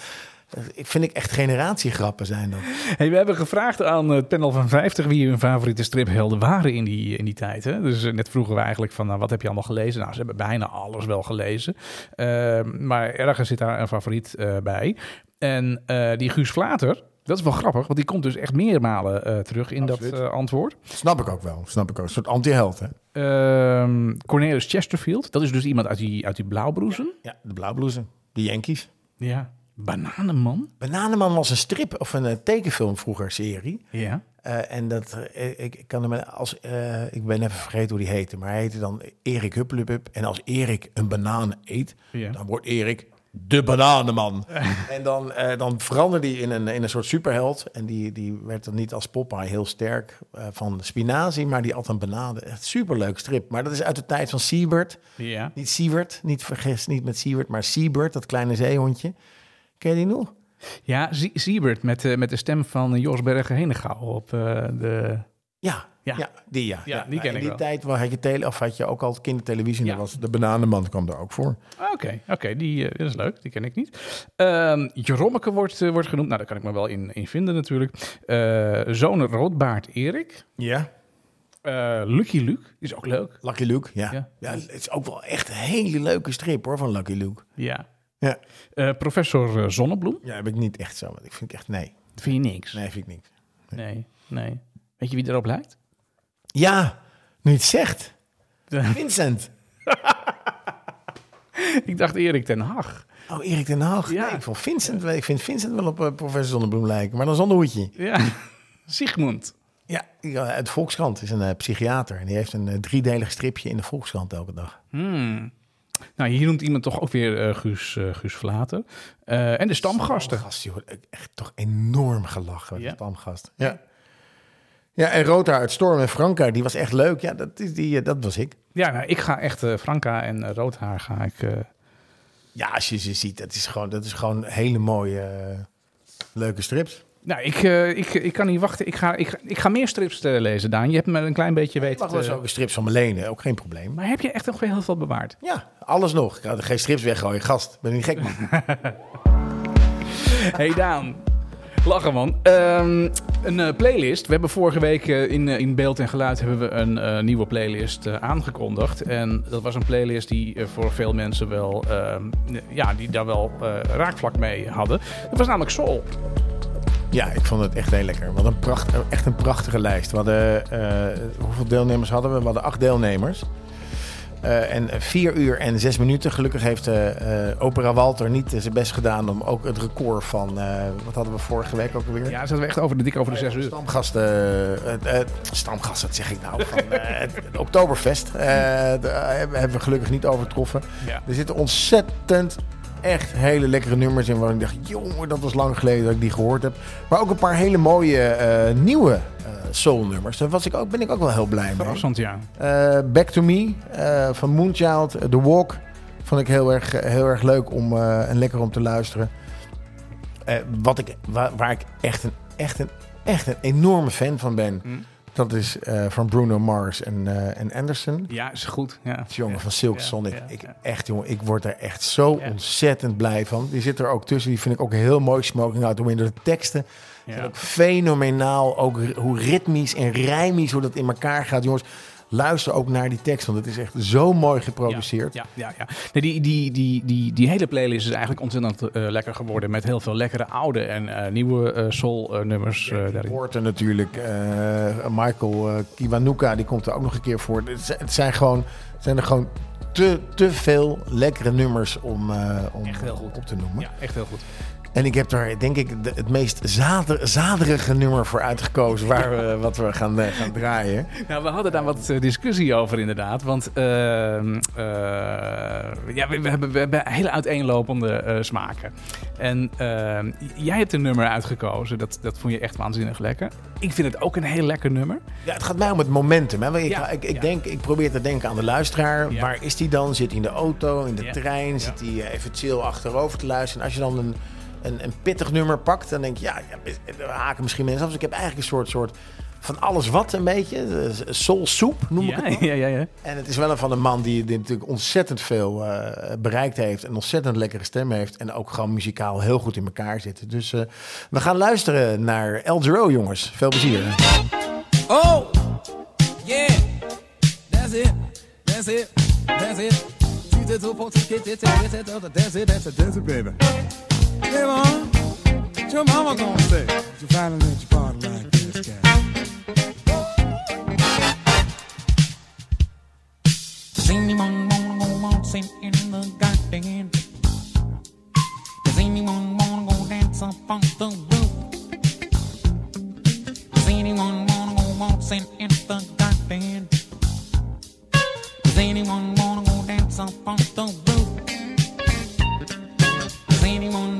ik vind ik echt generatiegrappen zijn dat. Hey, we hebben gevraagd aan het panel van 50 wie hun favoriete striphelden waren in die, in die tijd. Hè? Dus eh, net vroegen we eigenlijk van, nou, wat heb je allemaal gelezen? Nou, ze hebben bijna alles wel gelezen. Ehm, maar ergens zit daar een favoriet eh, bij. En eh, die Guus Vlater, dat is wel grappig, want die komt dus echt meermalen eh, terug in Absoluut. dat eh, antwoord. Snap ik ook wel. Snap ik ook. Een soort anti-held, hè? Ehm, Cornelius Chesterfield, dat is dus iemand uit die, uit die blauwbroezen. Ja, de blauwbloezen. De Yankees. Ja. Bananenman. Bananenman was een strip of een eh, tekenfilm vroeger serie. Ja. Eh, en dat, eh, ik, ik kan hem als, ik ben even vergeten hoe die heette, maar hij heette dan Erik Hupplepup. En als Erik een banaan eet, Ja. dan wordt Erik de bananenman. (laughs) en dan, eh, dan veranderde hij in een, in een soort superheld. En die, die werd dan niet als Popeye heel sterk van spinazie, maar die at een bananen. Echt superleuk strip. Maar dat is uit de tijd van Siebert. Ja. Niet Siebert, niet vergis, niet met Siebert, maar Siebert, dat kleine zeehondje. Ken je die nog? Ja, Sie- Siebert met, eh, met de stem van Jos Bergen Henegouw op eh, de... Ja, Ja. Ja, die ja. Ja, die ken in ik die wel. tijd waar had je, tele, of had je ook al kindertelevisie. Ja. Was de Bananenman kwam er ook voor. Oké, oké, die eh, dat is leuk. Die ken ik niet. Jerommeke wordt, eh, wordt genoemd. Nou, daar kan ik me wel in, in vinden natuurlijk. Eh Zoon Roodbaard Erik. Ja. Eh, Lucky Luke is ook leuk. Lucky Luke, ja. Ja. ja. Het is ook wel echt een hele leuke strip hoor, van Lucky Luke. Ja. Ja. Eh, professor eh, Zonnebloem. Ja, heb ik niet echt zo. want Ik vind echt, nee. Vind je niks. Nee, vind ik niet. Nee, nee. Weet je wie erop lijkt? Ja, nu het zegt. (laughs) Vincent. (laughs) ik dacht Erik ten Hag. Oh, Erik den Haag. Ja. Nee, ik, vond Vincent, ik vind Vincent wel op eh, professor Zonnebloem lijken, maar dan zonder hoedje. Ja. (laughs) Sigmund. Ja, het Volkskrant is een psychiater en die heeft een driedelig stripje in de Volkskrant elke dag. Hmm. Nou, hier noemt iemand toch ook weer eh, Guus, eh, Guus Vlater. Eh, en de stamgasten. Gast, joh, echt toch enorm gelachen met Ja. de stamgast. Ja. Ja, en Rota uit Storm en Franka, die was echt leuk. Ja, dat, is die, dat was ik. Ja, nou, ik ga echt eh, Franka en Roodhaar ga ik... eh, Ja, als je ze ziet, dat is gewoon, dat is gewoon hele mooie, leuke strips. Nou, ik, eh, ik, ik kan niet wachten. Ik ga, ik, ga- ik ga meer strips eh, lezen, Daan. Je hebt me een klein beetje Ik weten. mag wel eens ook een strips van me lenen, ook geen probleem. Maar heb je echt nog heel veel bewaard? Ja, alles nog. Ik er geen strips weggooien, gast. Ben je niet gek, man? (laughs) Hey Daan. Lachen man. Ehm, een eh, playlist. We hebben vorige week in, in beeld en geluid hebben we een nieuwe playlist aangekondigd. En dat was een playlist die voor veel mensen wel, ehm, ja, die daar wel raakvlak mee hadden. Dat was namelijk Soul. Ja, ik vond het echt heel lekker. Wat een pracht, echt een prachtige lijst. We hadden, eh, hoeveel deelnemers hadden we? We hadden acht deelnemers. Eh, en vier uur en zes minuten. Gelukkig heeft eh, Opera Walter niet zijn best gedaan om ook het record van... wat hadden we vorige week ook alweer? Ja, zaten we echt over de dik over de zes uur. Stamgasten, stamgasten, wat zeg ik nou, van (laughs) het, Oktoberfest. daar hebben hebben we gelukkig niet overtroffen. Ja. Er zitten ontzettend echt hele lekkere nummers in waar ik dacht, jongen, dat was lang geleden dat ik die gehoord heb. Maar ook een paar hele mooie eh, nieuwe eh soul nummers. Daar was ik ook, ben ik ook wel heel blij mee. Verrassend, ja. Eh, Back to Me van Moonchild, The Walk. Vond ik heel erg, heel erg leuk om, en lekker om te luisteren. Wat ik, waar, waar ik echt een, echt, een, echt een enorme fan van ben, Hm. Dat is eh, van Bruno Mars en, eh, en Anderson. Ja, is goed. Ja. Jongen, Ja. van Silk Ja, Sonic. ja, ik. Echt, jongen, ik word er echt zo ontzettend blij van. Die zit er ook tussen. Die vind ik ook heel mooi. Smoking Out Window. De teksten zijn Ja. ook fenomenaal. Ook hoe ritmisch en rijmisch hoe dat in elkaar gaat. Jongens, luister ook naar die tekst. Want het is echt zo mooi geproduceerd. Ja, ja, ja. Nee, die, die, die, die, die hele playlist is eigenlijk ontzettend eh, lekker geworden. Met heel veel lekkere oude en eh, nieuwe eh, soul-nummers daarin. Hoort er natuurlijk Michael Kiwanuka. Die komt er ook nog een keer voor. Het zijn, het zijn, gewoon, het zijn er gewoon te, te veel lekkere nummers om, om Echt heel goed. op te noemen. Ja, echt heel goed. En ik heb daar denk ik de- het meest zader, zaderige nummer voor uitgekozen. Waar we, (laughs) wat we gaan, eh, gaan draaien. Nou, we hadden daar wat eh, discussie over inderdaad. Want eh, ja, we, we hebben, we hebben hele uiteenlopende smaken. En ehm, jij hebt een nummer uitgekozen. Dat, dat vond je echt waanzinnig lekker. Ik vind het ook een heel lekker nummer. Ja, het gaat mij om het momentum. Hè? Ik, Ja, ik, ik, ja. denk, ik probeer te denken aan de luisteraar. Ja. Waar is die dan? Zit hij in de auto, in de trein? Zit hij even chill achterover te luisteren? En als je dan een, een, een pittig nummer pakt, dan denk je... Ja, ja er haken misschien mensen af. Dus ik heb eigenlijk een soort, soort van alles wat een beetje. Eh, Soul soep noem ik Ja, het ja, ja, ja. En het is wel een van een man die, die natuurlijk ontzettend veel eh, bereikt heeft. En ontzettend lekkere stem heeft. En ook gewoon muzikaal heel goed in elkaar zit. Dus eh, we gaan luisteren naar El Giro, jongens. Veel plezier. Oh, yeah, that's it, that's it, that's it. She's a two point two kid, that's it, that's it, that's it, that's it, that's it, baby. Hey, mom, your mama gonna say? You finally let your like this go in the garden? Does anyone wanna go on the roof? Does anyone wanna go in the garden? Does anyone wanna go dance up on the roof? Does anyone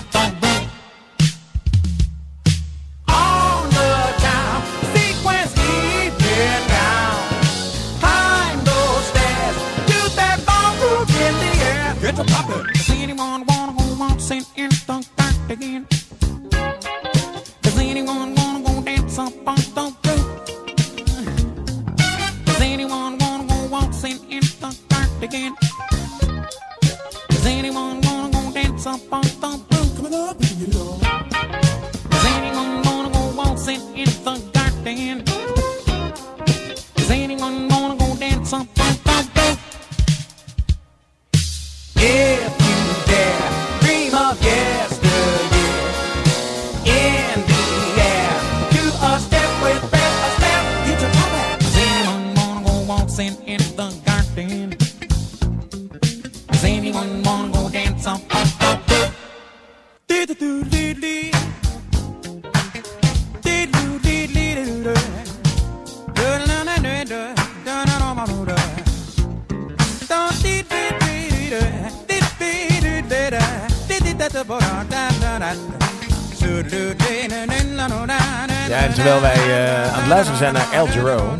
Ja, en terwijl wij eh, aan het luisteren zijn naar El Giro.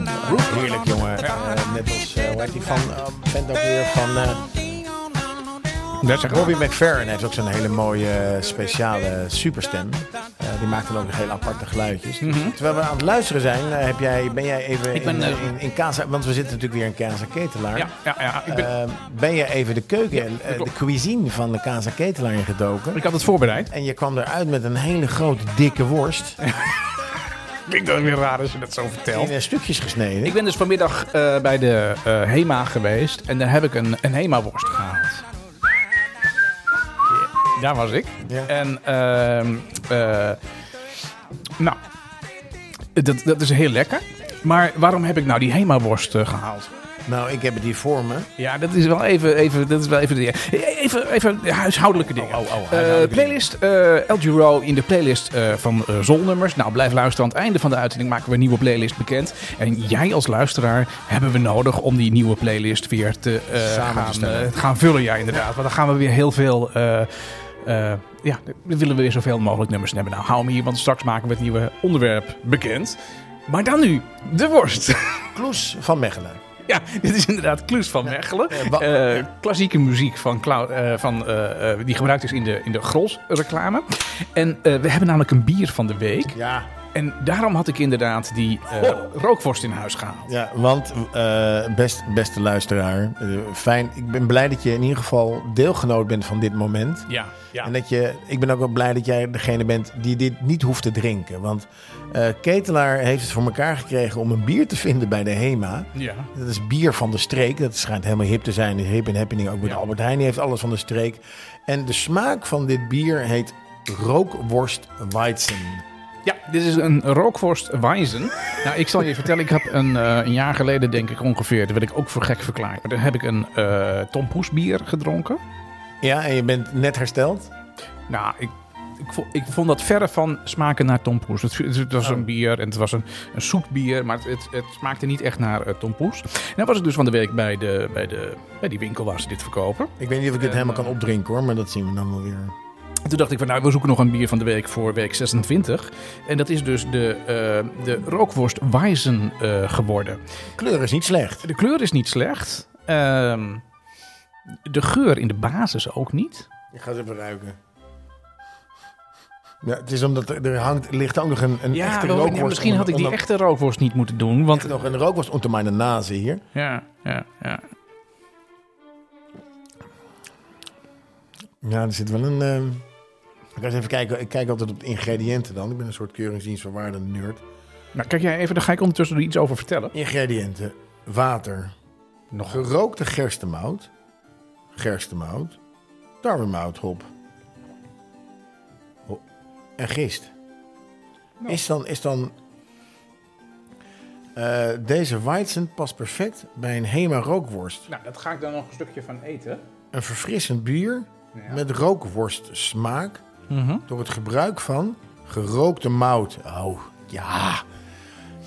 Heerlijk, jongen. Eh, net als, eh hoe heet die van, uh, vent ook weer van... Robbie McFerrin heeft ook zo'n hele mooie eh, speciale superstem. Eh, die maakt dan ook nog hele aparte geluidjes. Dus Terwijl we aan het luisteren zijn, eh, heb jij, ben jij even Mhm. Ik ben, in, in, in Casa... Want we zitten natuurlijk weer in Casa Ketelaar. Ja, ja, ja. Ik, ben, ben je even de keuken, eh, de cuisine van de Casa Ketelaar ingedoken? ik had het voorbereid. En je kwam eruit met een hele grote, dikke worst. (laughs) Klinkt dat weer raar als je dat zo vertelt. In stukjes gesneden. Ik ben dus vanmiddag bij de HEMA geweest en daar heb ik een, een HEMA-worst gehaald. Ja, Daar was ik. Ja. En, ehm, eh, nou, dat, dat is heel lekker. Maar waarom heb ik nou die HEMA-worst eh, gehaald? Nou, ik heb het hier voor me. Ja, dat is wel even, even, dat is wel even, de, even, even de huishoudelijke dingen. Oh, oh, oh, Eh, playlist, eh El Giro in de playlist van Zolnummers. Nou, blijf luisteren. Aan het einde van de uitzending maken we een nieuwe playlist bekend. En jij als luisteraar hebben we nodig om die nieuwe playlist weer te, te gaan, eh, gaan vullen. Ja, inderdaad. Want dan gaan we weer heel veel... eh, ja, dan willen we weer zoveel mogelijk nummers hebben. Nou, hou me hier, want straks maken we het nieuwe onderwerp bekend. Maar dan nu, de worst. (laughs) Kloes van Mechelen. Ja, dit is inderdaad Kloes van Mechelen. Eh, klassieke muziek van, eh, van, die gebruikt is in de, in de Grols reclame. En we hebben namelijk een bier van de week. Ja, En daarom had ik inderdaad die eh, rookworst in huis gehaald. ja want eh, best, beste luisteraar, eh, fijn. Ik ben blij dat je in ieder geval deelgenoot bent van dit moment. Ja, ja. En dat je, ik ben ook wel blij dat jij degene bent die dit niet hoeft te drinken. Want Ketelaar heeft het voor elkaar gekregen om een bier te vinden bij de HEMA. ja. Dat is bier van de streek. Dat schijnt helemaal hip te zijn. Hip en happening ook met Ja. Albert Heijn. Die heeft alles van de streek. En de smaak van dit bier heet rookworst Weizen. Ja, dit is een rookworst Weizen. Nou, ik zal je vertellen, ik heb een, eh, een jaar geleden, denk ik ongeveer, daar werd ik ook voor gek verklaard. Daar heb ik een uh, Tompoes bier gedronken. Ja, en je bent net hersteld. Nou, ik, ik, vond, ik vond dat verre van smaken naar tompoes. Het, het was Oh. een bier en het was een, een zoet bier, maar het, het, smaakte niet echt naar uh, tompoes. En dan was ik dus van de week bij, de, bij, de, bij die winkel waar ze dit verkopen. Ik weet niet of ik dit helemaal kan eh, opdrinken hoor, maar dat zien we dan wel weer. En toen dacht ik van, nou, we zoeken nog een bier van de week voor week 26. En dat is dus de, uh, de rookworst Weizen uh, geworden. Kleur is niet slecht. De kleur is niet slecht. Uh, de geur in de basis ook niet. Ik ga eens even ruiken. Ja, het is omdat er, er hangt, ligt ook nog een, een echte wel, rookworst. Ja, misschien had ik die onder, echte rookworst niet moeten doen. Want nog een rookworst onder mijn nazen hier. Ja, ja, ja. Ja, er zit wel een... Uh, ik ga eens even kijken. Ik kijk altijd op de ingrediënten dan. Ik ben een soort keuringsdienst van waarde nerd. Nou, kijk jij even, dan ga ik ondertussen er iets over vertellen. Ingrediënten. Water. Nog gerookte gerstemout. Gerstemout. Tarwemout, hop. En gist. Nou. Is dan... Is dan uh, deze Weizen past perfect bij een Hema rookworst. Nou, dat ga ik dan nog een stukje van eten. Een verfrissend bier ja. met rookworst smaak Mhm. Mm -hmm. door het gebruik van gerookte mout. Oh, ja.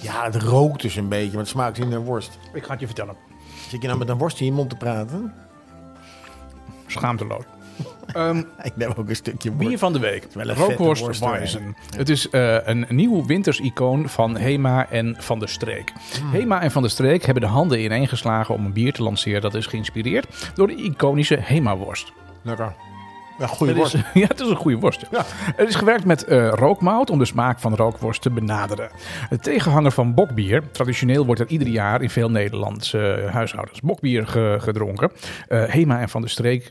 Ja, het rookt dus een beetje, maar het smaakt in de worst. Ik ga het je vertellen. Zit je nou met een worst in je mond te praten? Schaamteloos. um, (laughs) ik neem ook een stukje worst. Bier van de week. Rookworst Weizen. Het is uh, een nieuw wintersicoon van Hema en Van der Streek. Mm. Hema en Van der Streek hebben de handen ineengeslagen om een bier te lanceren dat is geïnspireerd door de iconische Hema-worst. Lekker. Ja, goede Het worst. is, (laughs) ja, het is een goede worst. ja. Het is gewerkt met eh, rookmout om de smaak van rookworst te benaderen. De tegenhanger van bokbier. Traditioneel wordt er ieder jaar in veel Nederlandse eh, huishoudens bokbier ge- gedronken. Eh, Hema en Van der Streek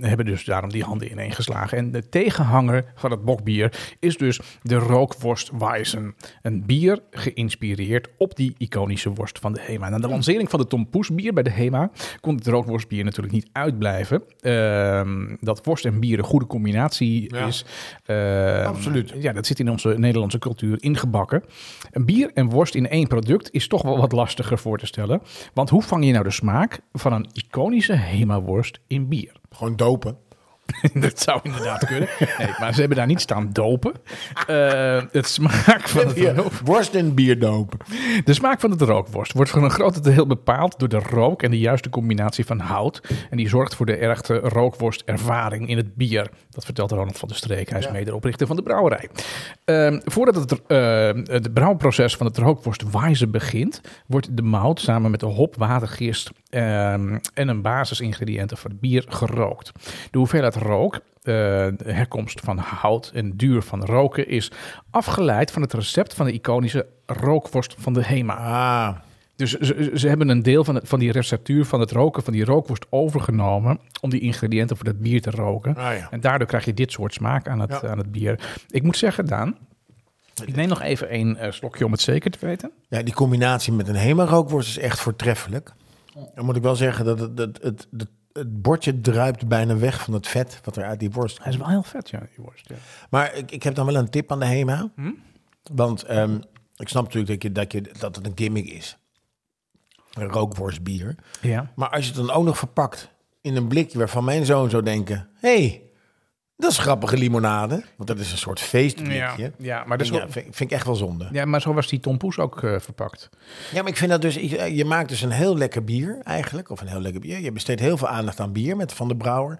hebben dus daarom die handen ineen geslagen. En de tegenhanger van het bokbier is dus de rookworst Weizen. Een bier geïnspireerd op die iconische worst van de Hema. Na de lancering van de Tom Poes bier bij de Hema kon het rookworstbier natuurlijk niet uitblijven. Ehm, dat worst en bier een goede combinatie Ja. is. Ehm, Absoluut. Ja, dat zit in onze Nederlandse cultuur ingebakken. Een bier en worst in één product is toch wel wat lastiger voor te stellen. Want hoe vang je nou de smaak van een iconische Hema-worst in bier? Gewoon dopen. (laughs) dat zou inderdaad kunnen. Nee, maar ze hebben daar niet staan dopen. Eh, het smaak van het Ja, worst en bier dopen. de smaak van het rookworst wordt voor een groot deel bepaald door de rook en de juiste combinatie van hout. En die zorgt voor de ergte rookworstervaring in het bier. Dat vertelt Ronald van der Streek. Hij is mederoprichter van de brouwerij. Ehm, voordat het, eh, het brouwproces van het rookworstwijze begint, wordt de mout samen met de hop, water, gist ehm, en een basisingrediënten voor het bier gerookt. De hoeveelheid rook, eh, de herkomst van hout en duur van roken is afgeleid van het recept van de iconische rookworst van de Hema. Ah, Dus ze, ze hebben een deel van, het, van die receptuur van het roken van die rookworst overgenomen om die ingrediënten voor het bier te roken. Ah, ja. En daardoor krijg je dit soort smaak aan het, Ja. aan het bier. Ik moet zeggen, Daan, ik neem nog even een eh, slokje om het zeker te weten. ja, die combinatie met een Hema-rookworst is echt voortreffelijk. Dan moet ik wel zeggen dat het, het, het, het, het bordje druipt bijna weg van het vet wat er uit die worst Hij komt. is wel heel vet, ja, die worst. Ja. Maar ik, ik heb dan wel een tip aan de Hema. Want ehm, ik snap natuurlijk dat, je, dat, je, dat het een gimmick is. Een rookworstbier. ja. Maar als je het dan ook nog verpakt in een blikje waarvan mijn zoon zou denken... hey, dat is grappige limonade. Want dat is een soort feestblikje. Ja, ja, maar dat is ja, vind, vind ik echt wel zonde. ja, maar zo was die tompoes ook eh, verpakt. Ja, maar ik vind dat dus... Je, je maakt dus een heel lekker bier eigenlijk. Of een heel lekker bier. Je besteedt heel veel aandacht aan bier met Van de Brouwer.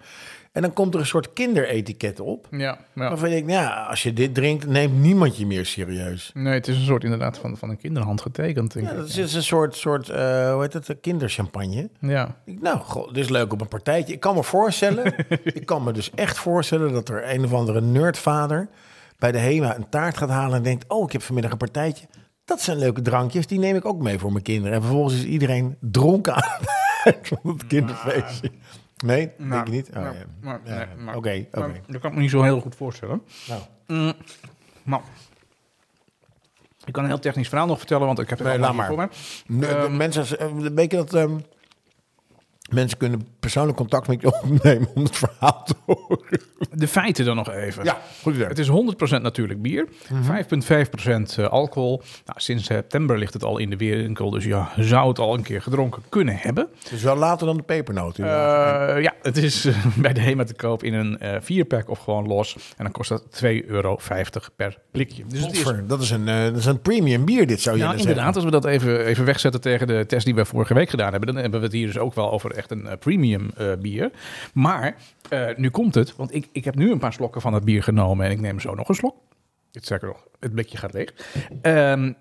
En dan komt er een soort kinderetiket op. Ja, ja. Waarvan denkt, nou ja, als je dit drinkt, neemt niemand je meer serieus. Nee, het is een soort inderdaad van, van een kinderhand getekend. Denk Ja, ik. dat is dus een soort, soort eh, hoe heet het, kinderchampagne. ja. Ik, nou, goh, dit is leuk op een partijtje. Ik kan me voorstellen, (laughs) ik kan me dus echt voorstellen dat er een of andere nerdvader bij de HEMA een taart gaat halen en denkt, oh, ik heb vanmiddag een partijtje. Dat zijn leuke drankjes, die neem ik ook mee voor mijn kinderen. En vervolgens is iedereen dronken aan het het Nee, denk je niet? Oh, Nou, ja. maar- Ja, nee, maar- Oké, oké. Dat kan ik me niet zo heel goed voorstellen. Nou, Nou, ik kan een heel technisch verhaal nog vertellen, want ik heb het Nee, laat maar. voor me. Nee, Ehm, mensen, eh, weet je dat ehm, mensen kunnen persoonlijk contact met je opnemen om het verhaal te horen? De feiten dan nog even. Ja, goed idee. Het is 100% natuurlijk bier, 5,5% eh, alcohol. Nou, sinds september ligt het al in de winkel, dus ja, zou het al een keer gedronken kunnen hebben. Dus wel later dan de pepernoot. Eh, inderdaad. ja, het is eh, bij de HEMA te koop in een eh vierpack of gewoon los. En dan kost dat 2,50 euro per blikje. Dus het is dat, is een, dat is een premium bier, dit zou je Ja, willen inderdaad. Als we dat even, even wegzetten tegen de test die we vorige week gedaan hebben, dan hebben we het hier dus ook wel over echt een eh, premium eh, bier. Maar eh, nu komt het, want ik, ik heb nu een paar slokken van het bier genomen en ik neem zo nog een slok. Het zeker nog, het blikje gaat leeg. Ehm,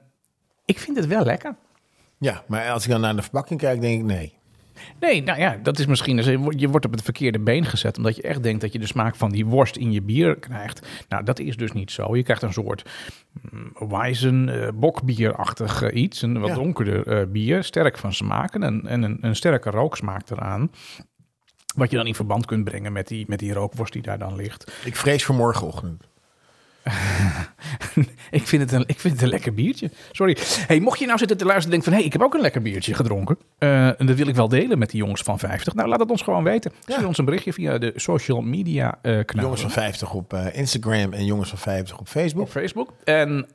ik vind het wel lekker. Ja, maar als ik dan naar de verpakking kijk, denk ik nee. Nee, nou ja, dat is misschien. dus Je wordt op het verkeerde been gezet. Omdat je echt denkt dat je de smaak van die worst in je bier krijgt. Nou, dat is dus niet zo. Je krijgt een soort mm, Weizen, eh, bokbierachtig eh, iets. Een wat Ja. donkerder eh, bier. Sterk van smaken en, en een, een sterke rooksmaak eraan. Wat je dan in verband kunt brengen met die, met die rookworst die daar dan ligt. Ik vrees voor morgenochtend. (laughs) ik, vind het een, ik vind het een lekker biertje. Sorry. Hey, mocht je nou zitten te luisteren en denken van... hé, hey, ik heb ook een lekker biertje gedronken. eh, en dat wil ik wel delen met die jongens van 50. Nou, laat het ons gewoon weten. Stuur ons een berichtje via de social media kanaal. Jongens van 50 op eh, Instagram en jongens van 50 op Facebook. op Facebook. En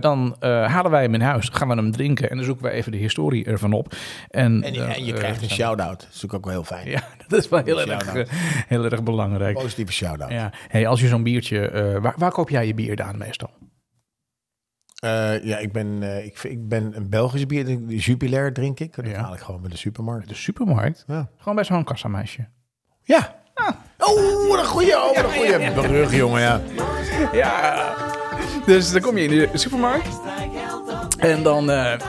dan halen wij hem in huis, gaan we hem drinken... en dan zoeken we even de historie ervan op. En, En, en je krijgt een shout-out. Dat is natuurlijk ook wel heel fijn. Ja, (laughs) dat is wel heel, erg, heel erg belangrijk. Positieve shout-out. Ja. Hey, als je zo'n biertje... waar, waar koop jij je bier dan meestal? Eh, ja, ik ben, eh, ik, ik ben een Belgisch bier. De Jupiler drink ik. Dat Ja. haal ik gewoon bij de supermarkt. De supermarkt? Ja. Gewoon bij zo'n kassameisje. Ja. Oh, wat een goeie. Oh, wat een goeie brug, jongen. Ja. Ja. Dus dan kom je in de supermarkt. En dan, eh,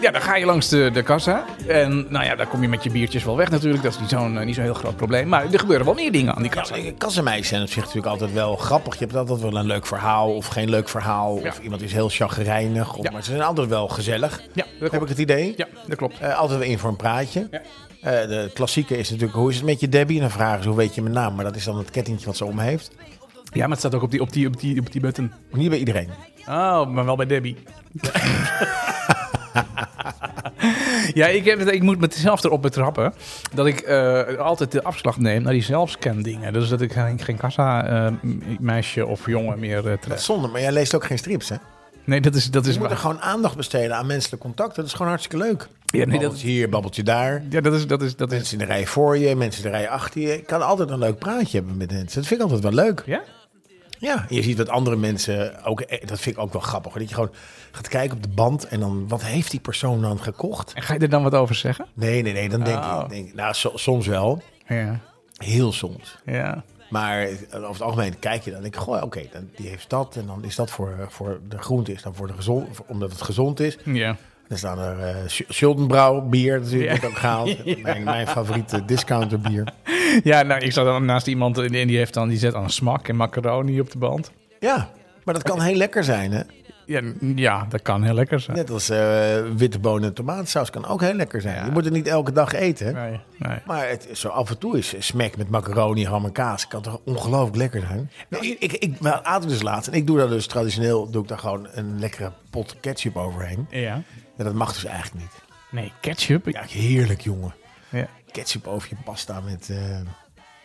Ja, dan ga je langs de, de kassa. En nou ja, daar kom je met je biertjes wel weg natuurlijk. Dat is niet zo'n eh, niet zo'n heel groot probleem. Maar er gebeuren wel meer dingen aan die kassa. Ja, kassenmeisjes zijn op zich natuurlijk altijd wel grappig. Je hebt altijd wel een leuk verhaal of geen leuk verhaal. Ja. Of iemand is heel chagrijnig. Of, Ja. Maar ze zijn altijd wel gezellig. Ja, dat Heb ik het idee? Ja, dat klopt. Eh, altijd wel in voor een praatje. Ja. Eh, de klassieke is natuurlijk, hoe is het met je Debbie? En dan vragen ze, hoe weet je mijn naam? Maar dat is dan het kettingje wat ze om heeft. Ja, maar het staat ook op die, op die, op die, op die button. Niet bij iedereen. Oh, maar wel bij Debbie. (laughs) ja, ik, heb het, ik moet mezelf erop betrappen dat ik eh, altijd de afslag neem naar die zelfscan dingen. Dus dat ik geen, geen kassa eh, of jongen meer Dat is tref. zonde, maar jij leest ook geen strips, hè? Nee, dat is, dat is Je moet er gewoon aandacht besteden aan menselijk contact. Dat is gewoon hartstikke leuk. Ja, nee, dat, babbeltje hier, babbeltje daar. ja, dat is... Dat is, dat is Mensen in de rij voor je, mensen in de rij achter je. Ik kan altijd een leuk praatje hebben met mensen. Dat vind ik altijd wel leuk. ja? Ja, je ziet wat andere mensen ook. eh, Dat vind ik ook wel grappig. hoor. Dat je gewoon gaat kijken op de band en dan wat heeft die persoon dan gekocht? En ga je er dan wat over zeggen? Nee, nee, nee. Dan denk Oh. ik, denk, ik, nou, so- soms wel, Ja, heel soms. ja. Maar eh, over het algemeen kijk je dan, denk ik, goh, oké, dan die heeft dat en dan is dat voor, eh, voor de groente, is dan voor de gezond, omdat het gezond is. Ja. Dan staan er Sch- Schuldenbrouw bier, natuurlijk Ja. ook gehaald. (laughs) Mijn, mijn favoriete discounter bier. ja, nou, ik zat dan naast iemand en die, heeft dan, die zet dan een smak en macaroni op de band. Ja, maar dat kan heel lekker zijn, hè? Ja, ja, dat kan heel lekker zijn. Net als eh, witte bonen en tomatensaus kan ook heel lekker zijn. Je moet het niet elke dag eten. Nee, nee. Maar het, zo af en toe is smack met macaroni, ham en kaas. Kan toch ongelooflijk lekker zijn? Nou, ik, ik, ik aten dus laatst. En ik doe daar dus traditioneel doe ik daar gewoon een lekkere pot ketchup overheen. Ja. Ja, dat mag dus eigenlijk niet. Nee, ketchup. Ja, heerlijk jongen. Ja. Ketchup over je pasta met, eh,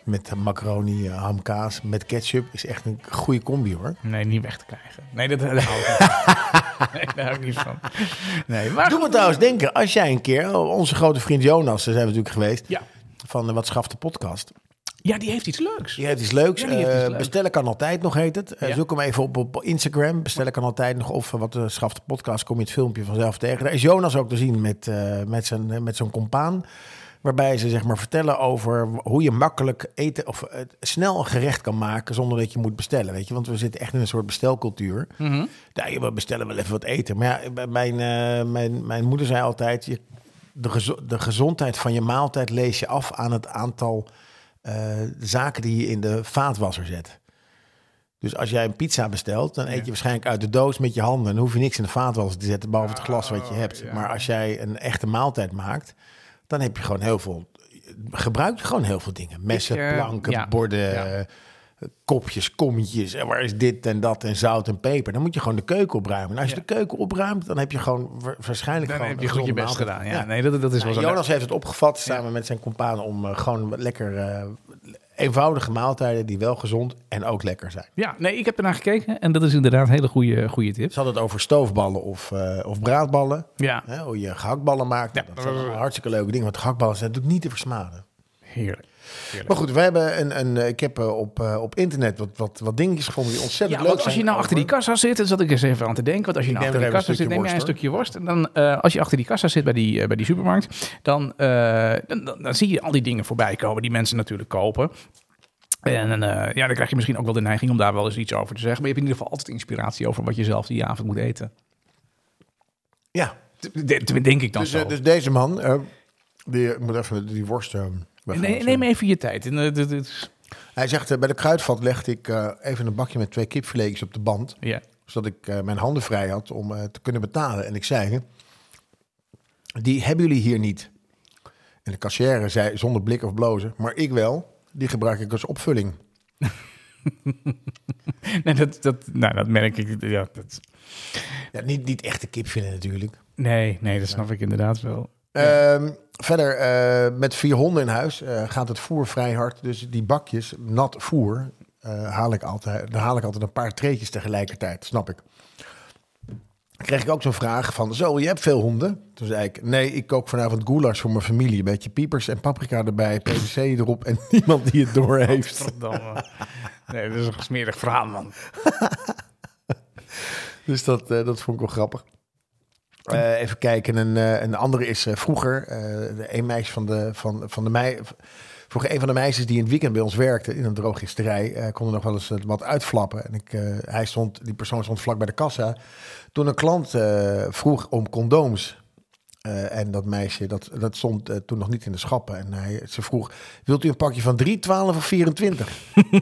met macaroni, eh, ham, kaas. Met ketchup is echt een goede combi hoor. Nee, niet weg te krijgen. Nee, dat, (laughs) hou ik niet van. Nee, daar hou ik niet van. Nee, maar... Doe me trouwens denken, als jij een keer, oh, onze grote vriend Jonas, daar zijn we natuurlijk geweest, Ja. van de Wat Schaft de podcast. Ja, die heeft iets leuks. Die heeft iets leuks. Ja, heeft iets Eh, leuks. bestellen kan altijd nog, heet het. Eh, Ja. Zoek hem even op op Instagram. Bestellen kan altijd nog. Of eh, wat de Schaft de podcast, kom je het filmpje vanzelf tegen. Daar is Jonas ook te zien met, eh, met zijn eh, met zo'n compaan. Waarbij ze zeg maar vertellen over hoe je makkelijk eten of eh, snel een gerecht kan maken zonder dat je moet bestellen. Weet je, want we zitten echt in een soort bestelcultuur. Ja, je we bestellen wel even wat eten. Maar ja, mijn, eh, mijn, mijn moeder zei altijd: je, de, de gezondheid van je maaltijd lees je af aan het aantal eh, zaken die je in de vaatwasser zet. Dus als jij een pizza bestelt, dan eet je waarschijnlijk uit de doos met je handen. Dan hoef je niks in de vaatwasser te zetten, behalve het glas wat je hebt. Maar als jij een echte maaltijd maakt, dan heb je gewoon heel veel. Gebruik je gewoon heel veel dingen: messen, planken, ja. borden. Eh, Kopjes, kommetjes, en waar is dit en dat en zout en peper. Dan moet je gewoon de keuken opruimen. En als je Ja. de keuken opruimt, dan heb je gewoon wa- waarschijnlijk Dan gewoon heb je een goed je best maaltijd. gedaan. Ja, nee, dat, dat is Nou. Jonas heeft het opgevat samen met zijn compaan om eh, gewoon lekker eh, eenvoudige maaltijden die wel gezond en ook lekker zijn. Ja, nee, ik heb ernaar gekeken en dat is inderdaad een hele goede, goede tip. Ze hadden het over stoofballen of, eh, of braadballen. Ja, Hè, hoe je gehaktballen maakt. Ja. Dat zijn allemaal hartstikke leuke dingen. Want gehaktballen zijn natuurlijk niet te versmaden. heerlijk. Maar goed, we hebben een, een, eh, ik heb eh, op, eh, op internet wat, wat, wat dingetjes gevonden die ontzettend Ja, leuk want als je zijn nou achter die kassa zit, dan zat ik eens even aan te denken. Want als je nou achter die kassa zit, neem jij een stukje worst. En dan, als je achter die kassa zit bij die, bij die supermarkt, dan, dan, dan, dan zie je al die dingen voorbij komen die mensen natuurlijk kopen. En ja, dan krijg je misschien ook wel de neiging om daar wel eens iets over te zeggen. Maar je hebt in ieder geval altijd inspiratie over wat je zelf die avond moet eten. Ja, De- de- Denk ik dan dus, zo. dus deze man, die, ik moet even die worst... eh, weggaan. Nee, neem even je tijd. Eh, Hij zegt, eh, bij de kruidvat legde ik eh, even een bakje met twee kipfiletjes op de band. ja. Zodat ik mijn handen vrij had om te kunnen betalen. En ik zei, die hebben jullie hier niet. En de kassière zei zonder blik of blozen, maar ik wel. Die gebruik ik als opvulling. (laughs) Nee, dat, dat, nou, dat merk ik. Ja, dat, Ja, niet, niet echte kipfilet natuurlijk. nee, nee, dat snap ik inderdaad wel. Ehm, verder, eh, met vier honden in huis eh, gaat het voer vrij hard. Dus die bakjes, nat voer, eh, haal ik altijd, daar haal ik altijd een paar treetjes tegelijkertijd, snap ik. Dan kreeg ik ook zo'n vraag van, zo, je hebt veel honden? Toen zei ik, nee, ik kook vanavond goulash voor mijn familie. Een beetje piepers en paprika erbij, PVC erop en (laughs) niemand die het door heeft. Nee, dat is een smerig verhaal, man. (laughs) Dus dat, dat vond ik wel grappig. Eh, even kijken, een, eh, een andere is eh, vroeger, een meisje van de, van, van de mei, vroeger een van de meisjes die in het weekend bij ons werkte in een drogisterij, eh kon er nog wel eens wat uitflappen. En ik, hij stond, die persoon stond vlak bij de kassa. Toen een klant vroeg om condooms en dat meisje, dat, dat stond toen nog niet in de schappen. En hij, ze vroeg, wilt u een pakje van 3, 12 of 24?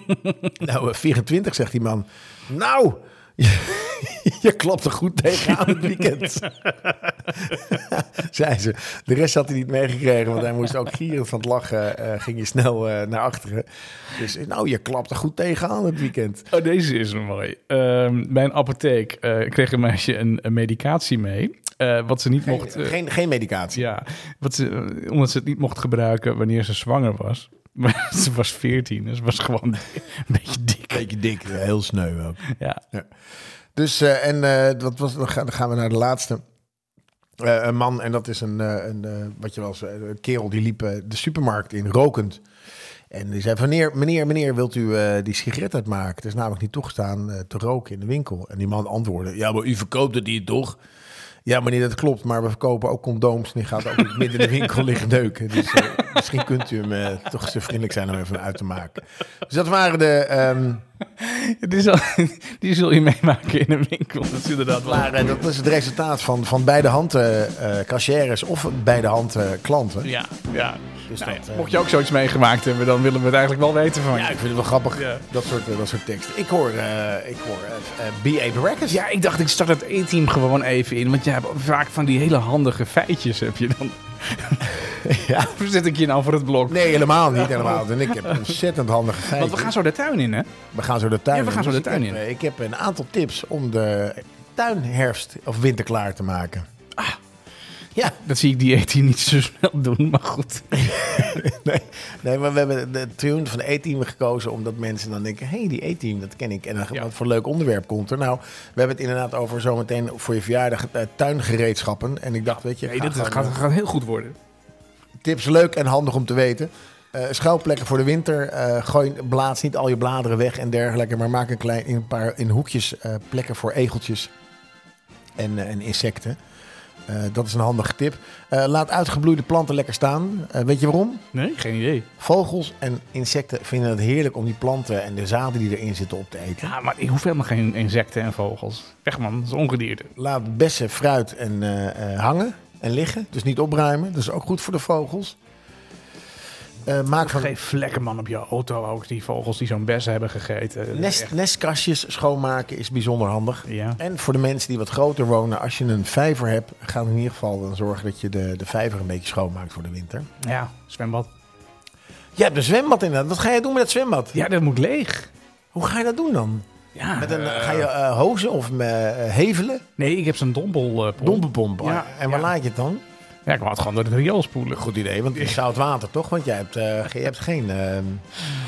(laughs) nou, eh, 24, zegt die man. Nou, (laughs) je klopt er goed tegenaan het weekend. (laughs) Zei ze. De rest had hij niet meegekregen, want hij moest ook gierend van het lachen. eh, ging je snel eh, naar achteren. Dus nou, je klapt er goed tegenaan het weekend. Oh, deze is mooi. Ehm, bij een apotheek eh, kreeg een meisje een, een medicatie mee. eh, wat ze niet mocht... eh, Geen, geen medicatie. ja, wat ze, eh, omdat ze het niet mocht gebruiken wanneer ze zwanger was. Maar (laughs) ze was 14, dus ze was gewoon (laughs) een beetje dik. Beetje dik, heel sneu ook. Ja. Dus, eh, en eh, dat was, dan, gaan, we naar de laatste. Eh, een man, en dat is een, eh, een eh, wat je wel eens, eh, een kerel die liep eh, de supermarkt in, rokend. En die zei, meneer, meneer, meneer, wilt u eh, die sigaret uitmaken? Het is namelijk niet toegestaan eh, te roken in de winkel. En die man antwoordde, ja, maar u verkoopt het niet, toch? Ja, meneer, dat klopt, maar we verkopen ook condooms. En die gaat ook (laughs) midden in de winkel liggen neuken. Dus eh, misschien kunt u hem eh, toch zo vriendelijk zijn om even uit te maken. Dus dat waren de... ehm, (laughs) Die, zal, die zul je meemaken in een winkel. Dat is inderdaad. Maar eh, dat is het resultaat van, van beide handen eh cashiers of beide handen klanten. Ja, ja. Dus Nou dat, eh, Mocht je ook zoiets meegemaakt hebben, dan willen we het eigenlijk wel weten van je. ja, ik vind het wel grappig, Ja. dat, soort, eh, dat soort teksten. Ik hoor, eh ik hoor B.A. Baracus. Ja, ik dacht, ik start het E-team gewoon even in. Want je hebt vaak van die hele handige feitjes heb je dan. (laughs) Ja. Of zet ik je nou voor het blok? Nee, helemaal niet. Helemaal. En ik heb ontzettend handige feitjes. (laughs) Want we gaan zo de tuin in, hè? We gaan zo de tuin Ja, we gaan in. zo Dus de tuin ik heb, in. eh, Ik heb een aantal tips om de tuin herfst of winter klaar te maken. Ah. Ja, Dat zie ik die E-team niet zo snel doen, maar goed. (laughs) nee, nee, maar we hebben de tune van de E-team gekozen omdat mensen dan denken: hé, hey, die E-team, dat ken ik. En dan, Ja. wat voor leuk onderwerp komt er? Nou, we hebben het inderdaad over zometeen voor je verjaardag eh, tuingereedschappen. En ik dacht, weet je, Nee, dat gaat, eh, gaat heel goed worden. tips leuk en handig om te weten. Eh schuilplekken voor de winter. Eh, gooi, blaas niet al je bladeren weg en dergelijke. Maar maak een klein in een paar in hoekjes plekken voor egeltjes en, en insecten. Eh, dat is een handige tip. Eh, laat uitgebloeide planten lekker staan. Eh, weet je waarom? Nee, geen idee. Vogels en insecten vinden het heerlijk om die planten en de zaden die erin zitten op te eten. Ja, maar ik hoef helemaal geen insecten en vogels. Weg man, dat is ongedierte. Laat bessen, fruit en hangen en liggen. Dus niet opruimen. Dat is ook goed voor de vogels. Eh, maak van Geef vlekken man op je auto ook, die vogels die zo'n bessen hebben gegeten. Nest, echt- nestkastjes schoonmaken is bijzonder handig. Ja. En voor de mensen die wat groter wonen, als je een vijver hebt, ga in ieder geval dan zorgen dat je de, de vijver een beetje schoonmaakt voor de winter. ja, zwembad. Je hebt een zwembad inderdaad. Wat ga je doen met het zwembad? Ja, dat moet leeg. Hoe ga je dat doen dan? Ja, Met een, eh, ga je eh, hozen of met, hevelen? Nee, ik heb zo'n dompelpomp. Dompenpomp. Ja, en waar ja. laat je het dan? Ja, ik wou het gewoon door het riool spoelen. Goed idee, want het is zout water toch? Want jij hebt, eh, je hebt geen eh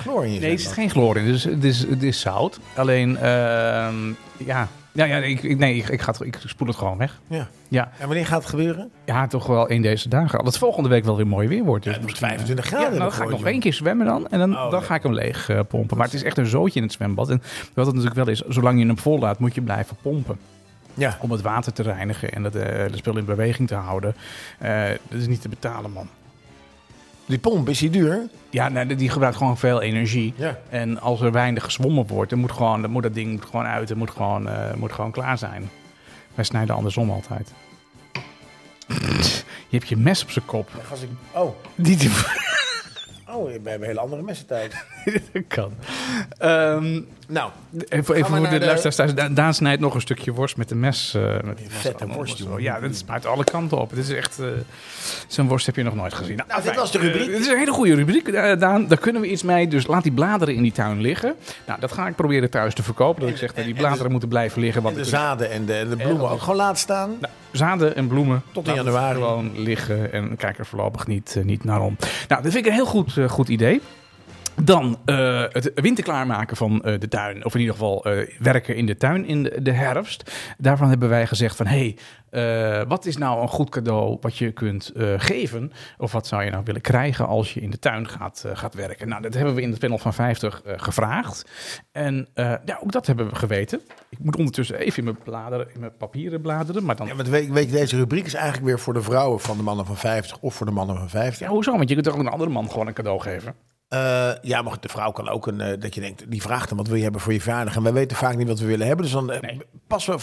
chloor in je Nee, er zit geen chloor in. Dus het is, het is zout. Alleen, ehm, ja, ja, ja ik, ik- nee, ik, ik, ga het, ik spoel het gewoon weg. Ja. Ja, En wanneer gaat het gebeuren? ja, toch wel in deze dagen. Al het volgende week wel weer mooi weer wordt. Dus Ja, misschien, 25 eh, graden Ja, dan het ga ik nog één keer zwemmen dan. En dan, Oh, dan ga ik hem leeg eh, pompen. Maar het is echt een zootje in het zwembad. En wat het natuurlijk wel is, zolang je hem vol laat, moet je blijven pompen. Ja. Om het water te reinigen en het, eh, de spul in beweging te houden. Eh, dat is niet te betalen, man. Die pomp, is die duur? Ja, nee, die gebruikt gewoon veel energie. Ja. En als er weinig gezwommen wordt, dan moet, gewoon, dan moet dat ding moet gewoon uit. Het moet gewoon, eh, moet gewoon klaar zijn. Wij snijden andersom altijd. Je hebt je mes op zijn kop. Als ik, oh, Die, die oh, we hebben hele andere messen thuis. (laughs) dat kan. Ehm, Nou, even even voor de, de- luisteraars thuis. Da- Daan snijdt nog een stukje worst met de mes. eh met Vette worst. Ja, dat spuit alle kanten op. Het is echt... eh, Zo'n worst heb je nog nooit gezien. Nou, dit was de rubriek. Eh, dit is een hele goede rubriek, Daan. Daar kunnen we iets mee. Dus laat die bladeren in die tuin liggen. Nou, dat ga ik proberen thuis te verkopen. Dat ik zeg dat die en de- bladeren moeten blijven liggen. en Want de zaden en de, en de bloemen ook gewoon laten staan. nou, zaden en bloemen. Tot in januari. Gewoon liggen en kijk er voorlopig niet, niet naar om. Nou, dat vind ik een heel goed, goed idee. Dan eh, het winter klaarmaken van eh, de tuin. Of in ieder geval eh, werken in de tuin in de, de herfst. Daarvan hebben wij gezegd van... hé, hey, wat is nou een goed cadeau wat je kunt geven? Of wat zou je nou willen krijgen als je in de tuin gaat, gaat werken? Nou, dat hebben we in het panel van 50 eh, gevraagd. En ja, ook dat hebben we geweten. Ik moet ondertussen even in mijn, bladeren, in mijn papieren bladeren. Maar dan... Ja, want weet, weet je, deze rubriek is eigenlijk weer voor de vrouwen van de mannen van 50 of voor de mannen van 50. Ja, hoezo? Want je kunt toch ook een andere man gewoon een cadeau geven? Eh, ja, maar de vrouw kan ook een, eh, dat je denkt, die vraagt dan wat wil je hebben voor je verjaardag. En wij weten vaak niet wat we willen hebben. Dus dan eh, Nee. pas we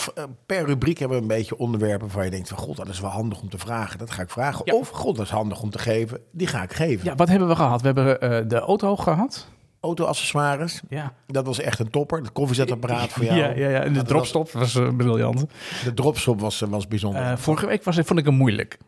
per rubriek hebben we een beetje onderwerpen waar je denkt van god, dat is wel handig om te vragen. Dat ga ik vragen. Ja. Of god, dat is handig om te geven. Die ga ik geven. Ja, wat hebben we gehad? We hebben de auto gehad. Auto-accessoires, Ja. dat was echt een topper. Het koffiezetapparaat voor jou. Ja, ja, ja. En de dropstop was briljant. De dropstop was, was bijzonder. Vorige week was, vond ik hem moeilijk.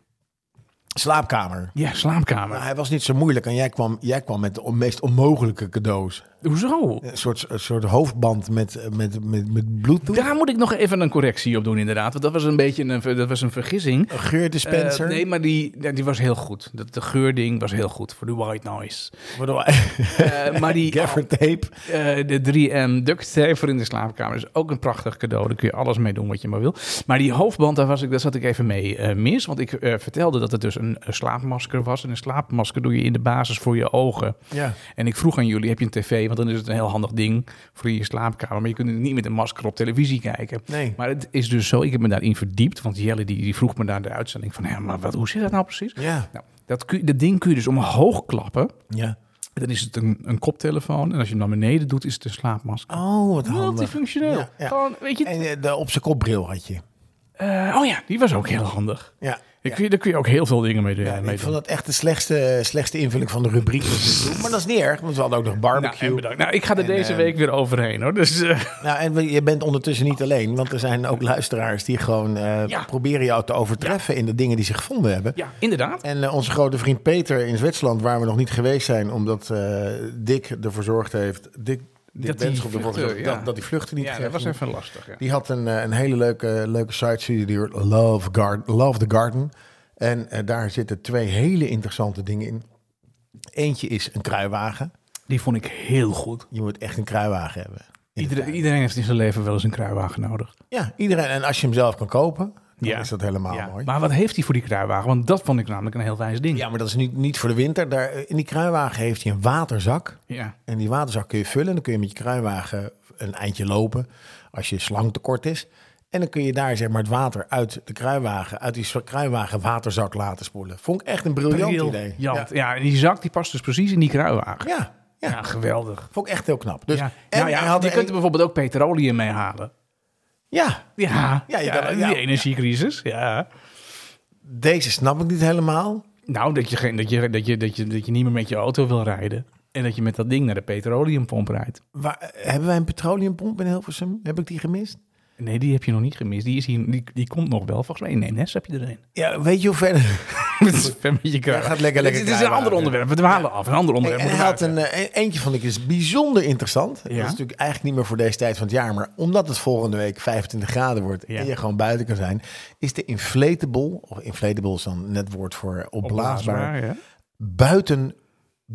Slaapkamer. Ja, slaapkamer. Hij was niet zo moeilijk en jij kwam, jij kwam met de meest onmogelijke cadeaus. Hoezo? Een soort, een soort hoofdband met, met, met, met bluetooth. Daar moet ik nog even een correctie op doen, inderdaad. Want dat was een beetje een, dat was een vergissing. Een geurdispenser. Eh, nee, maar die, die was heel goed. Dat, de geurding was heel goed voor de white noise. Waardoor (laughs) Eh, maar die, (laughs) gaffer tape. eh, de 3M duct tape voor in de slaapkamer is ook een prachtig cadeau. Daar kun je alles mee doen wat je maar wil. Maar die hoofdband, daar, was ik, daar zat ik even mee mis. Want ik vertelde dat het dus een, een slaapmasker was. En een slaapmasker doe je in de basis voor je ogen. Ja. En ik vroeg aan jullie, heb je een tv? Want dan is het een heel handig ding voor in je slaapkamer. Maar je kunt niet met een masker op televisie kijken. Nee. Maar het is dus zo, ik heb me daarin verdiept. Want Jelle die, die vroeg me daar de uitzending van... Ja, maar wat, hoe zit dat nou precies? Ja. Nou, dat, kun, dat ding kun je dus omhoog klappen. Ja. Dan is het een, een koptelefoon. En als je hem naar beneden doet, is het een slaapmasker. Oh, wat handig. Multifunctioneel. Ja, ja. Gewoon, weet je... En eh, de op zijn kopbril had je. Eh, oh ja, die was ook heel handig. Ja. Daar kun, je, daar kun je ook heel veel dingen mee, doen. Ja, mee ik doen. vond dat echt de slechtste, slechtste invulling van de rubriek. maar dat is niet erg, want we hadden ook nog Nou, barbecue. en bedankt. Nou, ik ga er En, deze eh, week weer overheen, hoor. Dus eh, Nou, en je bent ondertussen niet alleen, want er zijn ook luisteraars die gewoon Ja. proberen jou te overtreffen in de dingen die ze gevonden hebben. ja, inderdaad. En onze grote vriend Peter in Zwitserland, waar we nog niet geweest zijn, omdat Dick ervoor zorgd heeft, Dick Dat die ervoor vluchten, gezorgd ja. dat, dat die vluchten niet Ja, dat was even lastig. Ja. Die had een, eh, een hele leuke, leuke site, die Love, Garden, Love the Garden. En eh, daar zitten twee hele interessante dingen in. Eentje is een kruiwagen. Die vond ik heel goed. Je moet echt een kruiwagen hebben. iedereen heeft in zijn leven wel eens een kruiwagen nodig. Ja, iedereen. En als je hem zelf kan kopen, dan Ja. is dat helemaal Ja, mooi. Maar wat heeft hij voor die kruiwagen? Want dat vond ik namelijk een heel wijs ding. Ja, maar dat is niet, niet voor de winter. Daar, eh, in die kruiwagen heeft hij een waterzak. Ja. En die waterzak kun je vullen. En dan kun je met je kruiwagen een eindje lopen als je slang tekort is. En dan kun je daar zeg maar het water uit de kruiwagen, uit die kruiwagen waterzak laten spoelen. Vond ik echt een briljant idee. Ja. Ja. en die zak die past dus precies in die kruiwagen. Ja, ja. Ja, geweldig. vond ik echt heel knap. Dus, ja. en nou ja, hij had je kunt er bijvoorbeeld ook petroleum mee halen. Ja, Ja, Ja, je ja, kan- die energiecrisis. Ja. deze snap ik niet helemaal. Nou, dat je, geen, dat, je, dat, je, dat, je, dat je niet meer met je auto wil rijden. En dat je met dat ding naar de petroleumpomp rijdt. Waar, hebben wij een petroleumpomp in Hilversum? Heb ik die gemist? Nee, die heb je nog niet gemist. Die, is hier, die, die komt nog wel. Volgens mij in Nenes heb je er een. Ja, weet je hoe ver... Het is een beetje gaat lekker- lekker Het is een ander onderwerp. We dwalen af. Een ander Hey, onderwerp. en hij had een, eh, eentje vond ik is bijzonder interessant. Dat is natuurlijk eigenlijk niet meer voor deze tijd van het jaar. Maar omdat het volgende week 25 graden wordt en je gewoon buiten kan zijn. Is de inflatable, of inflatable is dan net woord voor opblaasbaar. Opblaasbaar. Buiten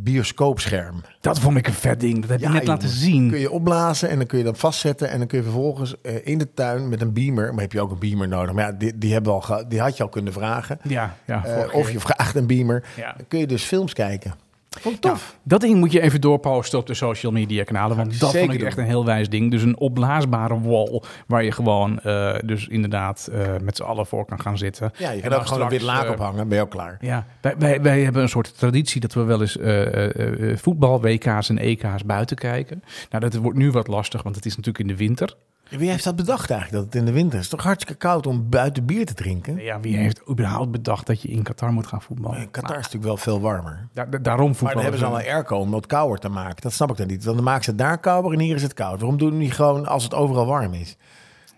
bioscoopscherm. Dat vond ik een vet ding. Dat heb je net laten zien. Kun je opblazen en dan kun je dat vastzetten. En dan kun je vervolgens eh, in de tuin met een beamer. Maar heb je ook een beamer nodig. Maar ja, die, die, hebben we al die had je al kunnen vragen. Ja, ja. Eh, of je vraagt een beamer. Ja. Dan kun je dus films kijken. Vond tof. Nou, dat ding moet je even doorposten op de social media kanalen. Want dat vond ik echt een heel wijs ding. Dus een opblaasbare wall. Waar je gewoon eh, dus inderdaad eh, met z'n allen voor kan gaan zitten. Ja, je En kan dan ook gewoon een wit straks, laak eh, ophangen. Ben je ook klaar. Ja, wij, wij, wij hebben een soort traditie dat we wel eens voetbal, WK's en EK's buiten kijken. Nou, dat wordt nu wat lastig, want het is natuurlijk in de winter. Wie heeft dat bedacht eigenlijk, dat het in de winter is? Toch hartstikke koud om buiten bier te drinken? Ja, wie heeft überhaupt bedacht dat je in Qatar moet gaan voetballen? Qatar is natuurlijk wel veel warmer. Da- da- daarom Maar voetballen dan hebben ze al een airco om het kouder te maken. Dat snap ik dan niet. Dan maken ze het daar kouder en hier is het koud. Waarom doen niet gewoon als het overal warm is?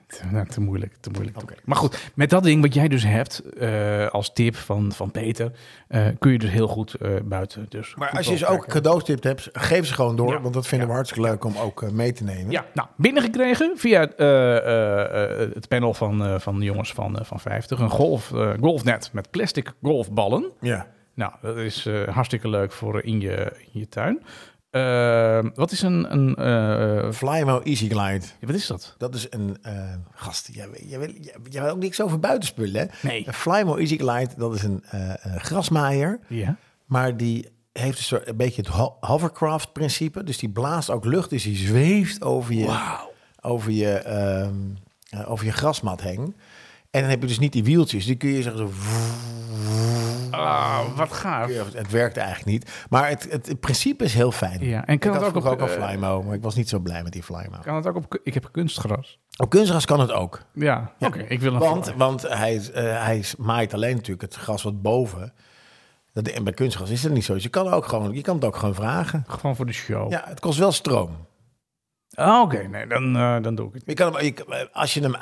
Te, nou, te moeilijk, te moeilijk. te moeilijk. Maar goed, met dat ding wat jij dus hebt eh, als tip van, van Peter, eh, kun je dus heel goed eh, buiten. Dus Maar als je dus ook cadeautips hebt, geef ze gewoon door. Ja. Want dat vinden Ja. we hartstikke leuk om ook mee te nemen. Ja, nou, binnengekregen via eh, eh, eh, het panel van, eh, van de jongens van, eh, van 50. Een golf, eh, golfnet met plastic golfballen. ja. Nou, dat is eh, hartstikke leuk voor in je, in je tuin. Eh, wat is een... een eh, Flymo Easy Glide. wat is dat? Dat is een eh, gast. Jij, jij weet ook niks over buitenspullen, hè? Nee. Een Flymo Easy Glide, dat is een eh, een grasmaaier. Ja. Maar die heeft een, soort, een beetje het ho- hovercraft-principe. Dus die blaast ook lucht, dus die zweeft over je, over je, ehm, eh, over je grasmat heen. En dan heb je dus niet die wieltjes. Die kun je zeggen zo... Ah, wat gaaf. Het werkte eigenlijk niet. Maar het, het, het principe is heel fijn. Ja, en kan ik het ook op, ook een Flymo, maar ik was niet zo blij met die Flymo. Kan het ook op... Ik heb kunstgras. Op kunstgras kan het ook. Ja, oké. ik wil een Want, want hij, eh, hij maait alleen natuurlijk het gras wat boven. Dat, en bij kunstgras is dat niet zo. Dus je kan, ook gewoon, je kan het ook gewoon vragen. Gewoon voor de show. Ja, het kost wel stroom. Ah, oké. Nee, dan, eh, dan doe ik het. Je kan hem, je, als je hem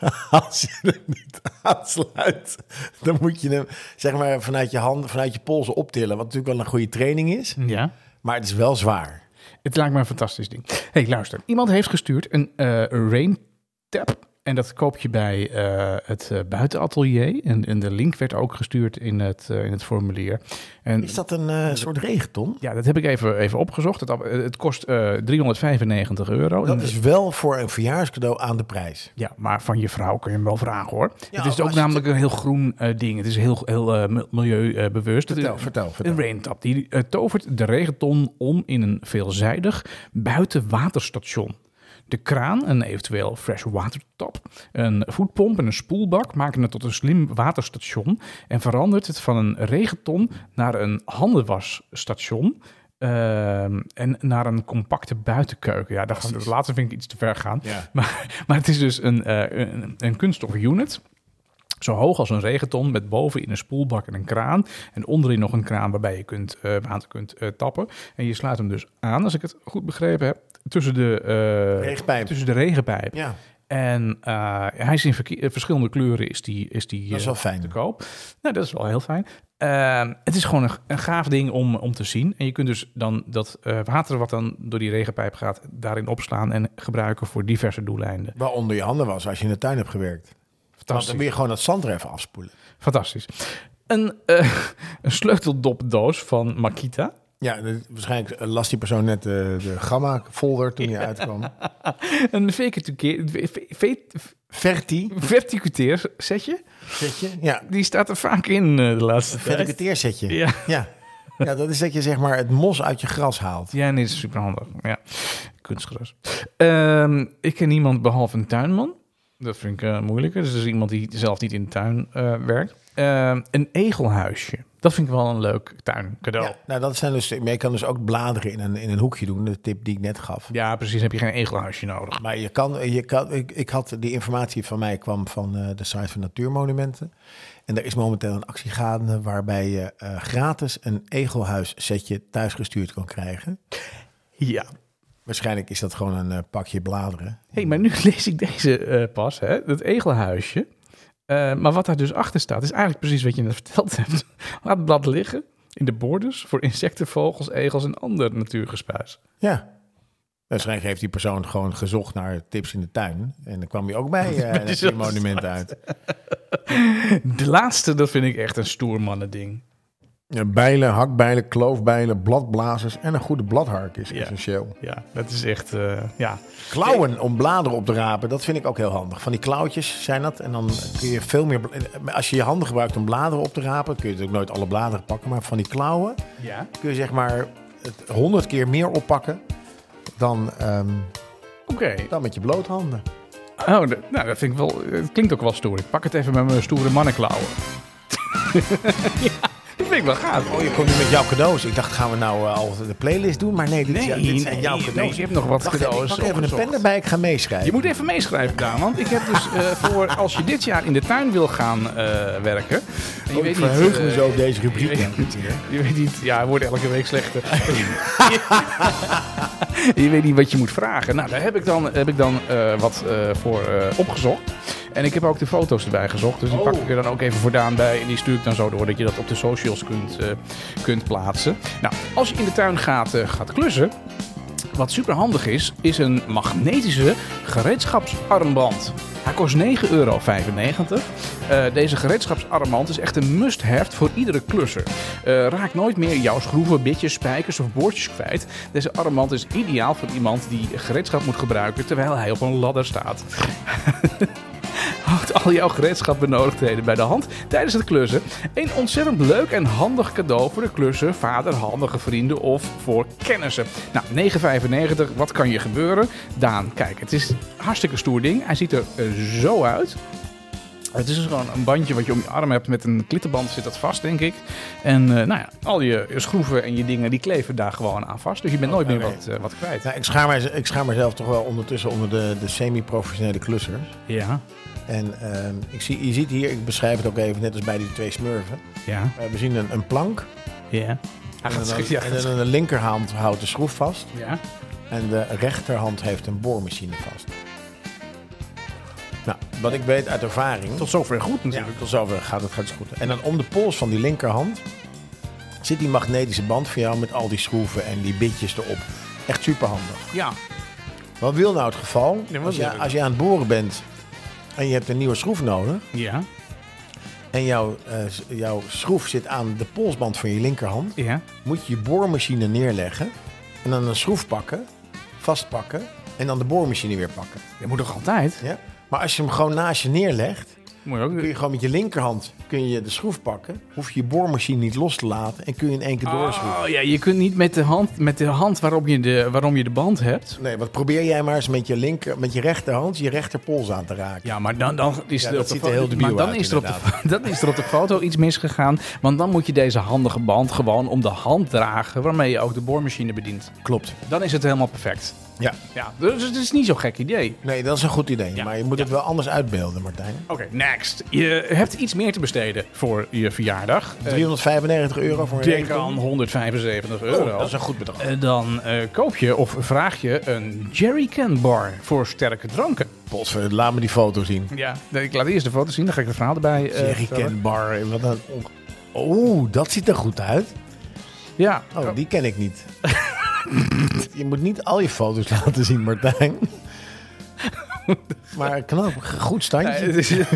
(laughs) als je hem niet aansluit, dan moet je hem zeg maar vanuit je handen, vanuit je polsen optillen. Wat natuurlijk wel een goede training is, Ja. maar het is wel zwaar. Het lijkt me een fantastisch ding. hey, luister. Iemand heeft gestuurd een eh rain tap. En dat koop je bij eh, het eh, buitenatelier. En, en de link werd ook gestuurd in het, eh, in het formulier. En Is dat een soort regenton? ja, dat heb ik even, even opgezocht. Het, het kost eh 395 euro. Dat En- is wel voor een verjaarscadeau aan de prijs. Ja, maar van je vrouw kun je hem wel vragen hoor. het is ook namelijk een heel groen ding. Het is heel, heel mi- milieubewust. Vertel, Het- vertel, vertel. Een raintap die tovert de regenton om in een veelzijdig buitenwaterstation. De kraan, een eventueel freshwater tap, een voetpomp en een spoelbak maken het tot een slim waterstation en verandert het van een regenton naar een handenwasstation. ehm, en naar een compacte buitenkeuken. Ja, het laatste vind ik iets te ver gaan. Ja. (laughs) Maar, maar het is dus een, een, een kunststof unit. Zo hoog als een regenton met bovenin een spoelbak en een kraan. En onderin nog een kraan waarbij je kunt, eh, water kunt eh, tappen. En je sluit hem dus aan, als ik het goed begrepen heb, tussen de, eh, Regenpijp. Tussen de regenpijp. Ja, En eh, hij is in eh, verschillende kleuren is die, is die dat is wel fijn. te koop. Nou, dat is wel heel fijn. Ehm, het is gewoon een, een gaaf ding om, om te zien. En je kunt dus dan dat water wat dan door die regenpijp gaat, daarin opslaan en gebruiken voor diverse doeleinden. Waaronder je handen was als je in de tuin hebt gewerkt. Dan Fantastisch. wil je gewoon dat zand er even afspoelen. Fantastisch. Een, (laughs) een sleuteldopdoos van Makita. Ja, waarschijnlijk las die persoon net de, de gamma-folder toen hij uitkwam. (laughs) Een Verti, verticuteer setje. zetje. Ja, Die staat er vaak in eh, de laatste tijd. verticuteerzetje. Ja. Ja. ja, dat is dat je zeg maar het mos uit je gras haalt. Ja, nee, dat is super handig. Ja, kunstgras. Ehm, ik ken niemand behalve een tuinman. Dat vind ik eh, moeilijker. Dus dat is iemand die zelf niet in de tuin eh, werkt. Ehm, een egelhuisje. Dat vind ik wel een leuk tuincadeau. Ja, Ja. nou, dat zijn dus, maar je kan dus ook bladeren in een, in een hoekje doen, de tip die ik net gaf. precies. Heb je geen egelhuisje nodig. Maar je kan, je kan ik, ik had die informatie van mij kwam van eh, de site van Natuurmonumenten. En er is momenteel een actie gaande waarbij je eh, gratis een egelhuis setje thuisgestuurd kan krijgen. Ja. Waarschijnlijk is dat gewoon een eh, pakje bladeren. hey, maar nu (laughs) lees ik deze pas, hè? Dat egelhuisje. Eh, maar wat daar dus achter staat, is eigenlijk precies wat je net verteld hebt. (laughs) Laat het blad liggen in de borders voor insecten, vogels, egels en ander natuurgespuis. Ja. Waarschijnlijk heeft die persoon gewoon gezocht naar tips in de tuin. En dan kwam hij ook bij (laughs) eh het monument uit. (laughs) De laatste, dat vind ik echt een stoer mannen ding. Bijlen, hakbijlen, kloofbijlen, bladblazers en een goede bladhark is Ja. essentieel. Ja, dat is echt, eh, ja. Klauwen om bladeren op te rapen, dat vind ik ook heel handig. Van die klauwtjes zijn dat. En dan kun je veel meer... Als je je handen gebruikt om bladeren op te rapen... kun je natuurlijk nooit alle bladeren pakken. Maar van die klauwen Ja? kun je zeg maar honderd keer meer oppakken... dan, Oké. dan met je bloothanden. Oh, nou, dat vind ik wel, het klinkt ook wel stoer. Ik pak het even met mijn stoere mannenklauwen. (laughs) ja, dat vind ik wel gaaf. Oh, je komt nu met jouw cadeaus. Ik dacht, gaan we nou eh, al de playlist doen? Maar nee, dit, Nee, dit zijn nee, jouw nee, cadeaus. je hebt nog wat Wacht cadeaus Ik pak even een pen erbij, ik ga meeschrijven. Je moet even meeschrijven, Daan, want ik heb dus eh, voor als je dit jaar in de tuin wil gaan eh, werken. en Oh, ik verheug me eh, zo op deze rubriek. je weet niet, je weet niet, ja, het wordt elke week slechter. (laughs) (laughs) je weet niet wat je moet vragen. Nou, daar heb ik dan, heb ik dan eh, wat eh, voor eh, opgezocht. En ik heb ook de foto's erbij gezocht. Dus die pak ik er dan ook even voor Daan bij. En die stuur ik dan zo door dat je dat op de socials kunt, kunt plaatsen. Nou, als je in de tuin gaat, gaat klussen. Wat super handig is, is een magnetische gereedschapsarmband. Hij kost 9,95 euro. Eh, deze gereedschapsarmband is echt een must-have voor iedere klusser. Eh, raak nooit meer jouw schroeven, bitjes, spijkers of boordjes kwijt. Deze armband is ideaal voor iemand die gereedschap moet gebruiken terwijl hij op een ladder staat. (laughs) Houd al jouw gereedschapbenodigdheden bij de hand tijdens het klussen. Een ontzettend leuk en handig cadeau voor de klusser, vader, handige vrienden of voor kennissen. Nou, 9,95, wat kan je gebeuren? Daan, kijk, het is een hartstikke stoer ding. Hij ziet er eh, zo uit. Het is dus gewoon een bandje wat je om je arm hebt met een klittenband zit dat vast, denk ik. En eh, nou ja, al je schroeven en je dingen die kleven daar gewoon aan vast. Dus je bent nooit meer oké. wat, eh, wat kwijt. Nou, ik, schaar mij, ik schaar mezelf toch wel ondertussen onder de, de semi-professionele klussers. Ja, En ehm, ik zie, je ziet hier, ik beschrijf het ook even net als bij die twee smurfen. ja, Eh, we zien een, een plank ja. en Ah, dan, en dan de linkerhand houdt de schroef vast. ja. En de rechterhand heeft een boormachine vast. Nou, wat ik weet uit ervaring... Tot zover goed Ja, natuurlijk. tot zover gaat het, gaat goed. En dan om de pols van die linkerhand zit die magnetische band voor jou met al die schroeven en die bitjes erop. Echt super handig. Ja, Wat wil nou het geval? Ja, als, je, als je aan het boren bent en je hebt een nieuwe schroef nodig ja, en jouw, eh, jouw schroef zit aan de polsband van je linkerhand, ja. moet je je boormachine neerleggen en dan een schroef pakken, vastpakken en dan de boormachine weer pakken. Dat moet toch altijd? Ja? Maar als je hem gewoon naast je neerlegt, Moet je ook... kun je gewoon met je linkerhand kun je de schroef pakken. Hoef je je boormachine niet los te laten en kun je in één keer doorschroeven. Oh ja, je kunt niet met de hand, met de hand waarom, je de, waarom je de band hebt. Nee, wat probeer jij maar eens met je, linker, met je rechterhand je rechterpols aan te raken. Ja, maar dan, dan is Ja, dat ziet er heel maar dan uit, is er op de, (laughs) dan is er op de foto iets misgegaan. Want dan moet je deze handige band gewoon om de hand dragen waarmee je ook de boormachine bedient. Klopt. Dan is het helemaal perfect. Ja. Ja, dus het is niet zo'n gek idee. Nee, dat is een goed idee. Ja. Maar je moet het wel anders uitbeelden, Martijn. Oké, next. Je hebt iets meer te besteden voor je verjaardag. Eh, 395 euro voor een Denk aan 175 euro. Oh, dat is een goed bedrag. Eh, dan eh, koop je of vraag je een jerrycan bar voor sterke dranken. Potver, laat me die foto zien. Ja, ik laat eerst de foto zien, dan ga ik het verhaal erbij eh Jerry vertellen. Can Bar. Wat een... Oeh, dat ziet er goed uit. Ja, Oh, die ken ik niet. (laughs) (laughs) je moet niet al je foto's laten zien, Martijn. maar knap, goed standje. (laughs)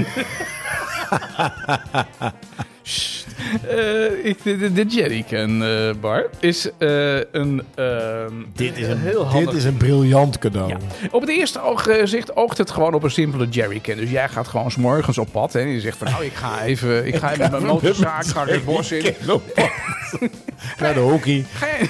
Eh, ik, de, Jerrycan eh, bar is eh, een, ehm, dit, is een, heel handig. dit is een briljant cadeau. Ja. Op het eerste oogzicht oogt het gewoon op een simpele jerrycan. Dus jij gaat gewoon 's morgens op pad hè, en je zegt van nou, ik ga even, ik ga even met mijn motorzaak ga ik het bos in. Naar de hockey. Ga je-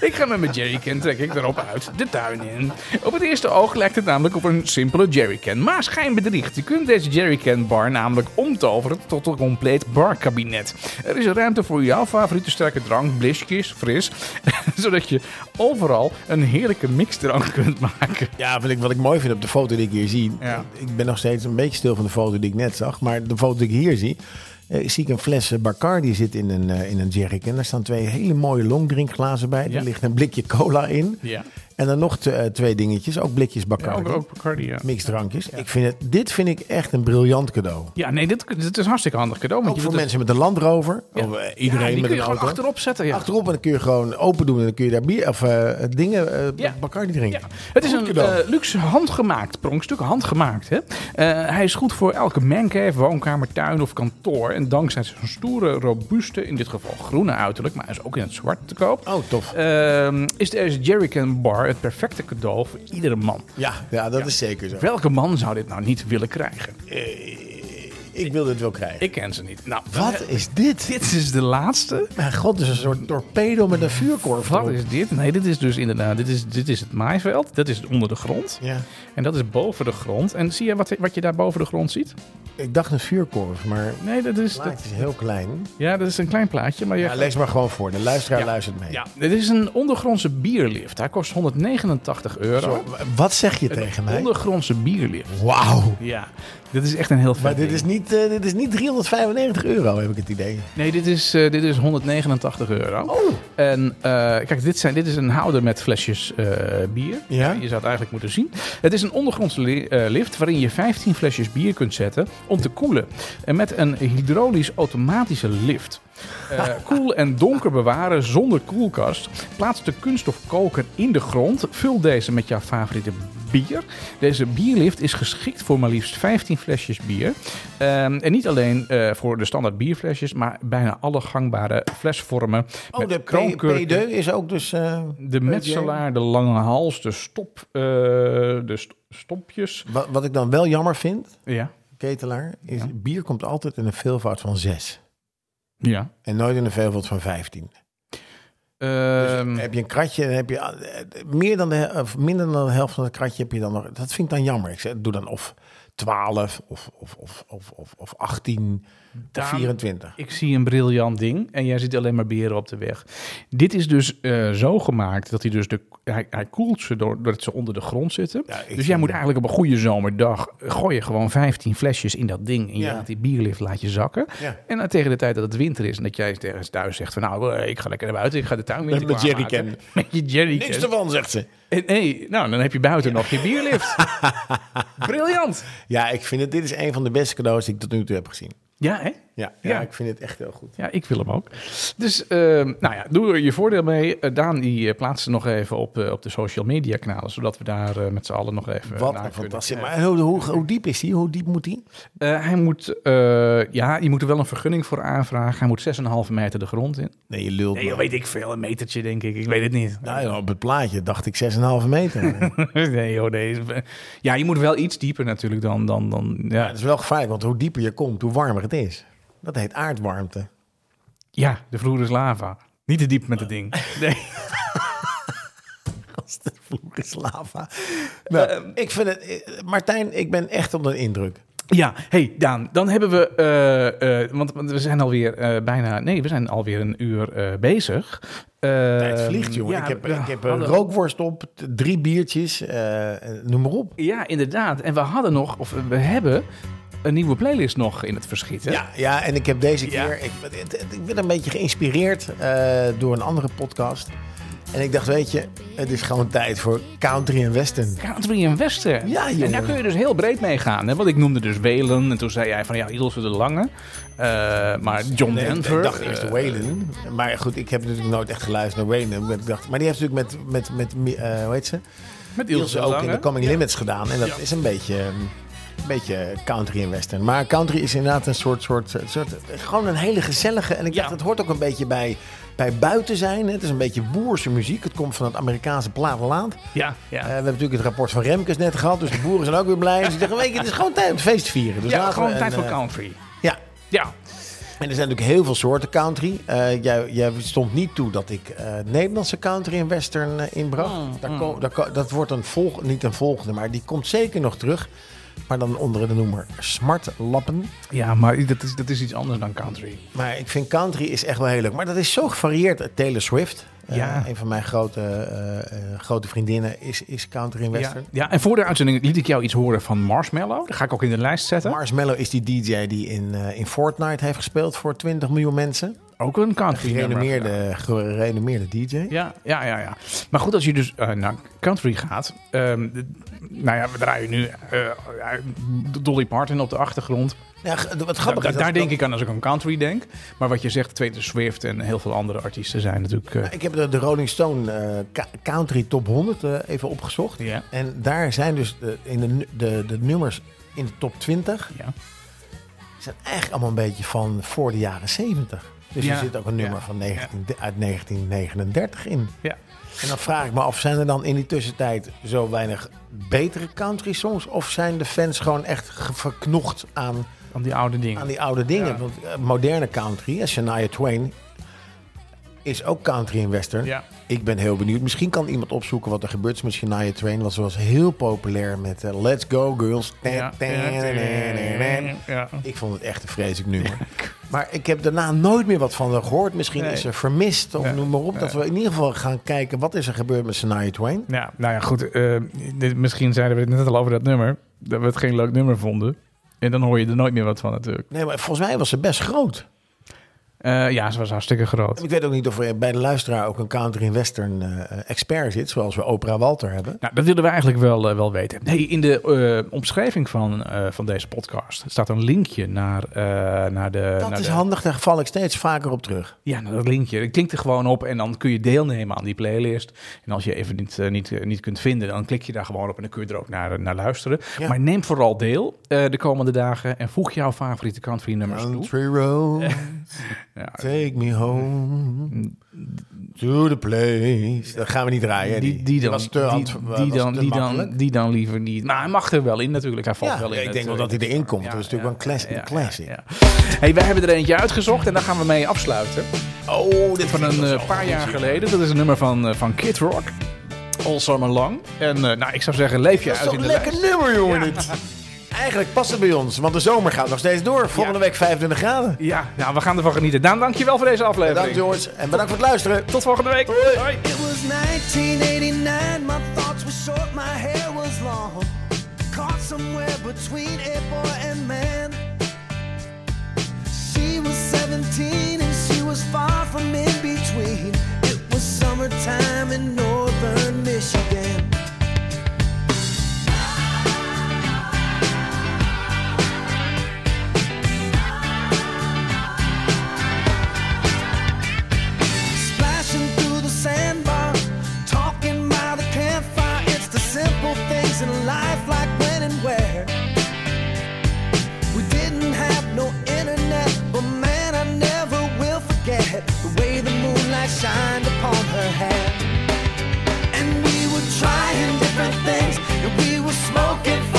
(laughs) ik ga met mijn jerrycan, trek ik erop uit, de tuin in. Op het eerste oog lijkt het namelijk op een simpele jerrycan. Maar schijnbedriegt. Je kunt deze jerrycan bar namelijk omtoveren tot een compleet barkabinet. Er is ruimte voor jouw favoriete sterke drank, blisjes, fris. (laughs) zodat je overal een heerlijke mixdrank kunt maken. Ja, wat ik, wat ik mooi vind op de foto die ik hier zie. Ja. Ik ben nog steeds een beetje stil van de foto die ik net zag. Maar de foto die ik hier zie. eh, zie ik een fles eh, Bacardi zit in een, eh, in een jerrycan. Daar staan twee hele mooie longdrinkglazen bij. Ja. Er ligt een blikje cola in. Ja, En dan nog eh, twee dingetjes. Ook blikjes ja Bacardi. ook, ook Bacardi, ja. Mixdrankjes. Ik vind het, dit vind ik echt een briljant cadeau. Ja, nee, dit, dit is een hartstikke handig cadeau. Want Ook je voor het- mensen met een Land Rover. Ja. Of eh, Ja, iedereen die met kun een je gewoon auto. achterop zetten. Ja. Achterop en dan kun je gewoon open doen. En dan kun je daar bier of eh, dingen, eh, Ja. Bacardi drinken. Ja, het is Goed een luxe handgemaakt pronkstuk, handgemaakt. Hè? Eh, hij is goed voor elke mancave, woonkamer, tuin of kantoor. En dankzij zijn stoere, robuuste, in dit geval groene uiterlijk, maar hij is ook in het zwart te koop. Oh, tof. ehm, is deze Jerrycan bar het perfecte cadeau voor iedere man. Ja, ja dat is zeker zo. Welke man zou dit nou niet willen krijgen? Ik wil dit wel krijgen. Ik ken ze niet. Nou, Wat is dit? Dit is de laatste. Mijn god, dit is een soort torpedo met een vuurkorf. Wat erop. is dit? Nee, dit is dus inderdaad, dit is, dit is het maaiveld. Dat is onder de grond. Ja. En dat is boven de grond. En zie je wat, wat je daar boven de grond ziet? Ik dacht een vuurkorf, maar Nee, dat is, het dat, is heel klein. ja, dat is een klein plaatje. Maar je Ja, lees maar gewoon voor. De luisteraar Ja. luistert mee. Ja, dit is een ondergrondse bierlift. Hij kost 189 euro. Zo, wat zeg je tegen mij? Ondergrondse bierlift. Wauw. Ja, dit is echt een heel vet Maar dit ding. is, niet, eh, dit is niet 395 euro, heb ik het idee. Nee, dit is, eh, dit is 189 euro. Oh. En eh, kijk, dit, zijn, dit is een houder met flesjes eh, bier. Ja? Je zou het eigenlijk moeten zien. Het is een ondergrondse li- eh, lift waarin je 15 flesjes bier kunt zetten om te koelen. En met een hydraulisch automatische lift. Eh, (laughs) koel en donker bewaren zonder koelkast. Plaats de kunststofkoker in de grond. Vul deze met jouw favoriete bier. Deze bierlift is geschikt voor maar liefst 15 flesjes bier. Ehm, en niet alleen eh, voor de standaard bierflesjes, maar bijna alle gangbare flesvormen. Oh, met de P- kroonkurken. P2 is ook dus... eh, De metselaar, de lange hals, de stop, eh, de st- stompjes. wat, wat ik dan wel jammer vind, Ja. ketelaar, is Ja. bier komt altijd in een veelvoud van 6. Ja. En nooit in een veelvoud van 15. Ehm, Dus heb je een kratje, heb je eh, meer dan de, of minder dan de helft van het kratje heb je dan nog. Dat vind ik dan jammer. Ik zeg, doe dan of 12 of, of, of, of, of, of 18 of Daan, 24. Ik zie een briljant ding en jij ziet alleen maar beren op de weg. Dit is dus eh, zo gemaakt dat hij dus de, hij, hij koelt ze door, doordat ze onder de grond zitten. Ja, dus jij moet eigenlijk op een goede zomerdag gooi je gewoon 15 flesjes in dat ding en je Ja. laat die bierlift laat je zakken. Ja. En dan tegen de tijd dat het winter is en dat jij tegen thuis zegt van nou eh, ik ga lekker naar buiten, ik ga de tuin weer Met mijn jerrycan. (laughs) Met je jerrycan. Niks ervan, zegt ze. En, nee, nou dan heb je buiten nog je bierlift. (laughs) Briljant. Ja, ik vind het, dit is een van de beste cadeaus die ik tot nu toe heb gezien. Ja, hè? Ja, ja. Ja. ik vind het echt heel goed. Ja, ik wil hem ook. Dus, eh, nou ja, doe er je voordeel mee. Eh, Daan, die eh, plaatst ze nog even op, eh, op de social media kanalen, zodat we daar met z'n allen nog even Wat naar een fantastisch. Maar hoe, hoe, hoe diep is die? Hoe diep moet die? Hij moet, ja, je moet er wel een vergunning voor aanvragen. Hij moet 6,5 meter de grond in. Nee, je lult. Nee, joh, weet ik veel. Een metertje, denk ik. Ik weet het niet. Nou ja, op het plaatje dacht ik 6,5 meter. (laughs) nee, joh, nee. Ja, je moet wel iets dieper natuurlijk dan... dan, dan Ja, ja. het is wel gevaarlijk, want hoe dieper je komt, hoe warmer het is. Dat heet aardwarmte. ja, de vloer is lava. Niet te diep met het ding. (laughs) Nee. (laughs) Als de vloer is lava. Nou, ik vind het... eh, Martijn, ik ben echt onder de indruk. Ja, hey Daan, dan hebben we, eh, eh, want, we zijn alweer eh, bijna, nee, we zijn alweer een uur bezig. Het vliegt, jongen. ja, ik heb, ik heb een rookworst op, drie biertjes, noem maar op. Ja, inderdaad. En we hadden nog, of we hebben een nieuwe playlist nog in het verschiet. Hè? Ja, ja, en ik heb deze Ja. keer... Ik, ik ben een beetje geïnspireerd eh, door een andere podcast. En ik dacht, weet je, het is gewoon tijd voor country en western. Country en Western. Ja, En jongen. daar kun je dus heel breed mee gaan. Hè? Want ik noemde dus Welen. En toen zei jij van ja, Ilse de Lange. Eh, maar John Nee, Denver. ik dacht eerst Waylon. Maar goed, ik heb natuurlijk nooit echt geluisterd naar Waylon. Maar, ik dacht, maar die heeft natuurlijk met, met, met hoe heet ze? Met Ilse Ilse ook in de Coming Limits gedaan. En dat is een beetje, beetje country en western. Maar country is inderdaad een soort, soort, soort gewoon een hele gezellige. En ik dacht, het hoort ook een beetje bij, bij buiten zijn. Het is een beetje boerse muziek. Het komt van het Amerikaanse platteland. Ja, ja. Eh, we hebben natuurlijk het rapport van Remkes net gehad. Dus de boeren zijn ook weer blij. Dus die zeggen, weet je, het is gewoon tijd om het feest te vieren. Dus ja, gewoon tijd voor eh, country. Ja, Ja, en er zijn natuurlijk heel veel soorten country. Eh, jij, jij stond niet toe dat ik eh, Nederlandse country en western inbracht. Mm, Daar ko- daar dat wordt een volg, niet een volgende, maar die komt zeker nog terug. Maar dan onder de noemer smartlappen. ja maar dat is, dat is iets anders dan country. Maar ik vind country is echt wel heel leuk. Maar dat is zo gevarieerd. Taylor Swift, eh, Ja. een van mijn grote, eh, eh, grote vriendinnen, is, is country en Ja, western. ja, en voor de uitzending liet ik jou iets horen van Marshmallow. Dat ga ik ook in de lijst zetten. Marshmallow is die DJ die in, in Fortnite heeft gespeeld voor 20 miljoen mensen. Ook een country nummer. Gerenommeerde, gerenommeerde DJ. Ja, ja, ja, ja. Maar goed, als je dus eh, naar country gaat. ehm, de- nou ja, we draaien nu eh, eh, Dolly Parton op de achtergrond. Ja, wat grappig da- daar denk ik aan als ik aan country denk. Maar wat je zegt, Taylor Swift en heel veel andere artiesten zijn natuurlijk... Ik heb de, de Rolling Stone Country Top 100 eh, even opgezocht. En daar zijn dus de, in de, de, de nummers in de top 20... ja. zijn eigenlijk allemaal een beetje van voor de jaren 70. Dus er zit ook een nummer van 19, uit 1939 in. Ja. En dan vraag ik me af, zijn er dan in die tussentijd zo weinig betere country songs? Of zijn de fans gewoon echt verknocht aan, Van die oude dingen. aan die oude dingen? Ja. Want eh, moderne country, Shania Twain, is ook country en western. Ja. Ik ben heel benieuwd. Misschien kan iemand opzoeken wat er gebeurt met Shania Twain. Want ze was heel populair met eh, Let's Go Girls. Ja. Ja. Ik vond het echt een vreselijk nummer. (laughs) Maar ik heb daarna nooit meer wat van haar gehoord. Misschien Nee. is er vermist of noem maar op. Dat we in ieder geval gaan kijken wat is er gebeurd met Shania Twain. Ja, nou ja, goed. eh, dit- misschien zeiden we het net al over dat nummer. Dat we het geen leuk nummer vonden. En dan hoor je er nooit meer wat van natuurlijk. Nee, maar volgens mij was ze best groot. Eh, ja, ze was hartstikke groot. Ik weet ook niet of er bij de luisteraar ook een country en western eh, expert zit. Zoals we Oprah Walter hebben. Nou, dat willen we eigenlijk wel, eh, wel weten. Nee, in de omschrijving van, van deze podcast staat een linkje naar, naar de... Dat naar is de- handig, daar val ik steeds vaker op terug. Ja, naar dat linkje. Dat klinkt er gewoon op en dan kun je deelnemen aan die playlist. En als je even niet, niet, niet kunt vinden, dan klik je daar gewoon op en dan kun je er ook naar, naar luisteren. Ja. Maar neem vooral deel de komende dagen en voeg jouw favoriete country nummers toe. Country road, (laughs) Ja, take me home to the place. Dat gaan we niet draaien. die, die, dan, was te, die, dan, die, dan, die dan liever niet. Maar hij mag er wel in natuurlijk. Hij valt Ja, wel in. ik denk wel dat hij erin komt. Dat is natuurlijk wel een classic- classic. Hey, wij hebben er eentje uitgezocht en daar gaan we mee afsluiten. Oh, dit Van een eh, paar jaar geleden. Dat is een nummer van, eh, van Kid Rock. All Summer Long. En eh, nou, ik zou zeggen, leef je Dat uit in een de lekker lijst. nummer, jongen. (laughs) Eigenlijk past het bij ons, want de zomer gaat nog steeds door. Volgende ja. week 25 graden. Ja, ja, we gaan ervan genieten. Daan, dankjewel voor deze aflevering. Bedankt, George. En bedankt voor het luisteren. Tot volgende week. Hoi. Hoi. It was 1989, my thoughts were short, my hair was long. Caught somewhere between a boy and man. She was 17 and she was far from in between. It was summertime in northern Michigan. the way the moonlight shined upon her hair. And we were trying different things, and we were smoking.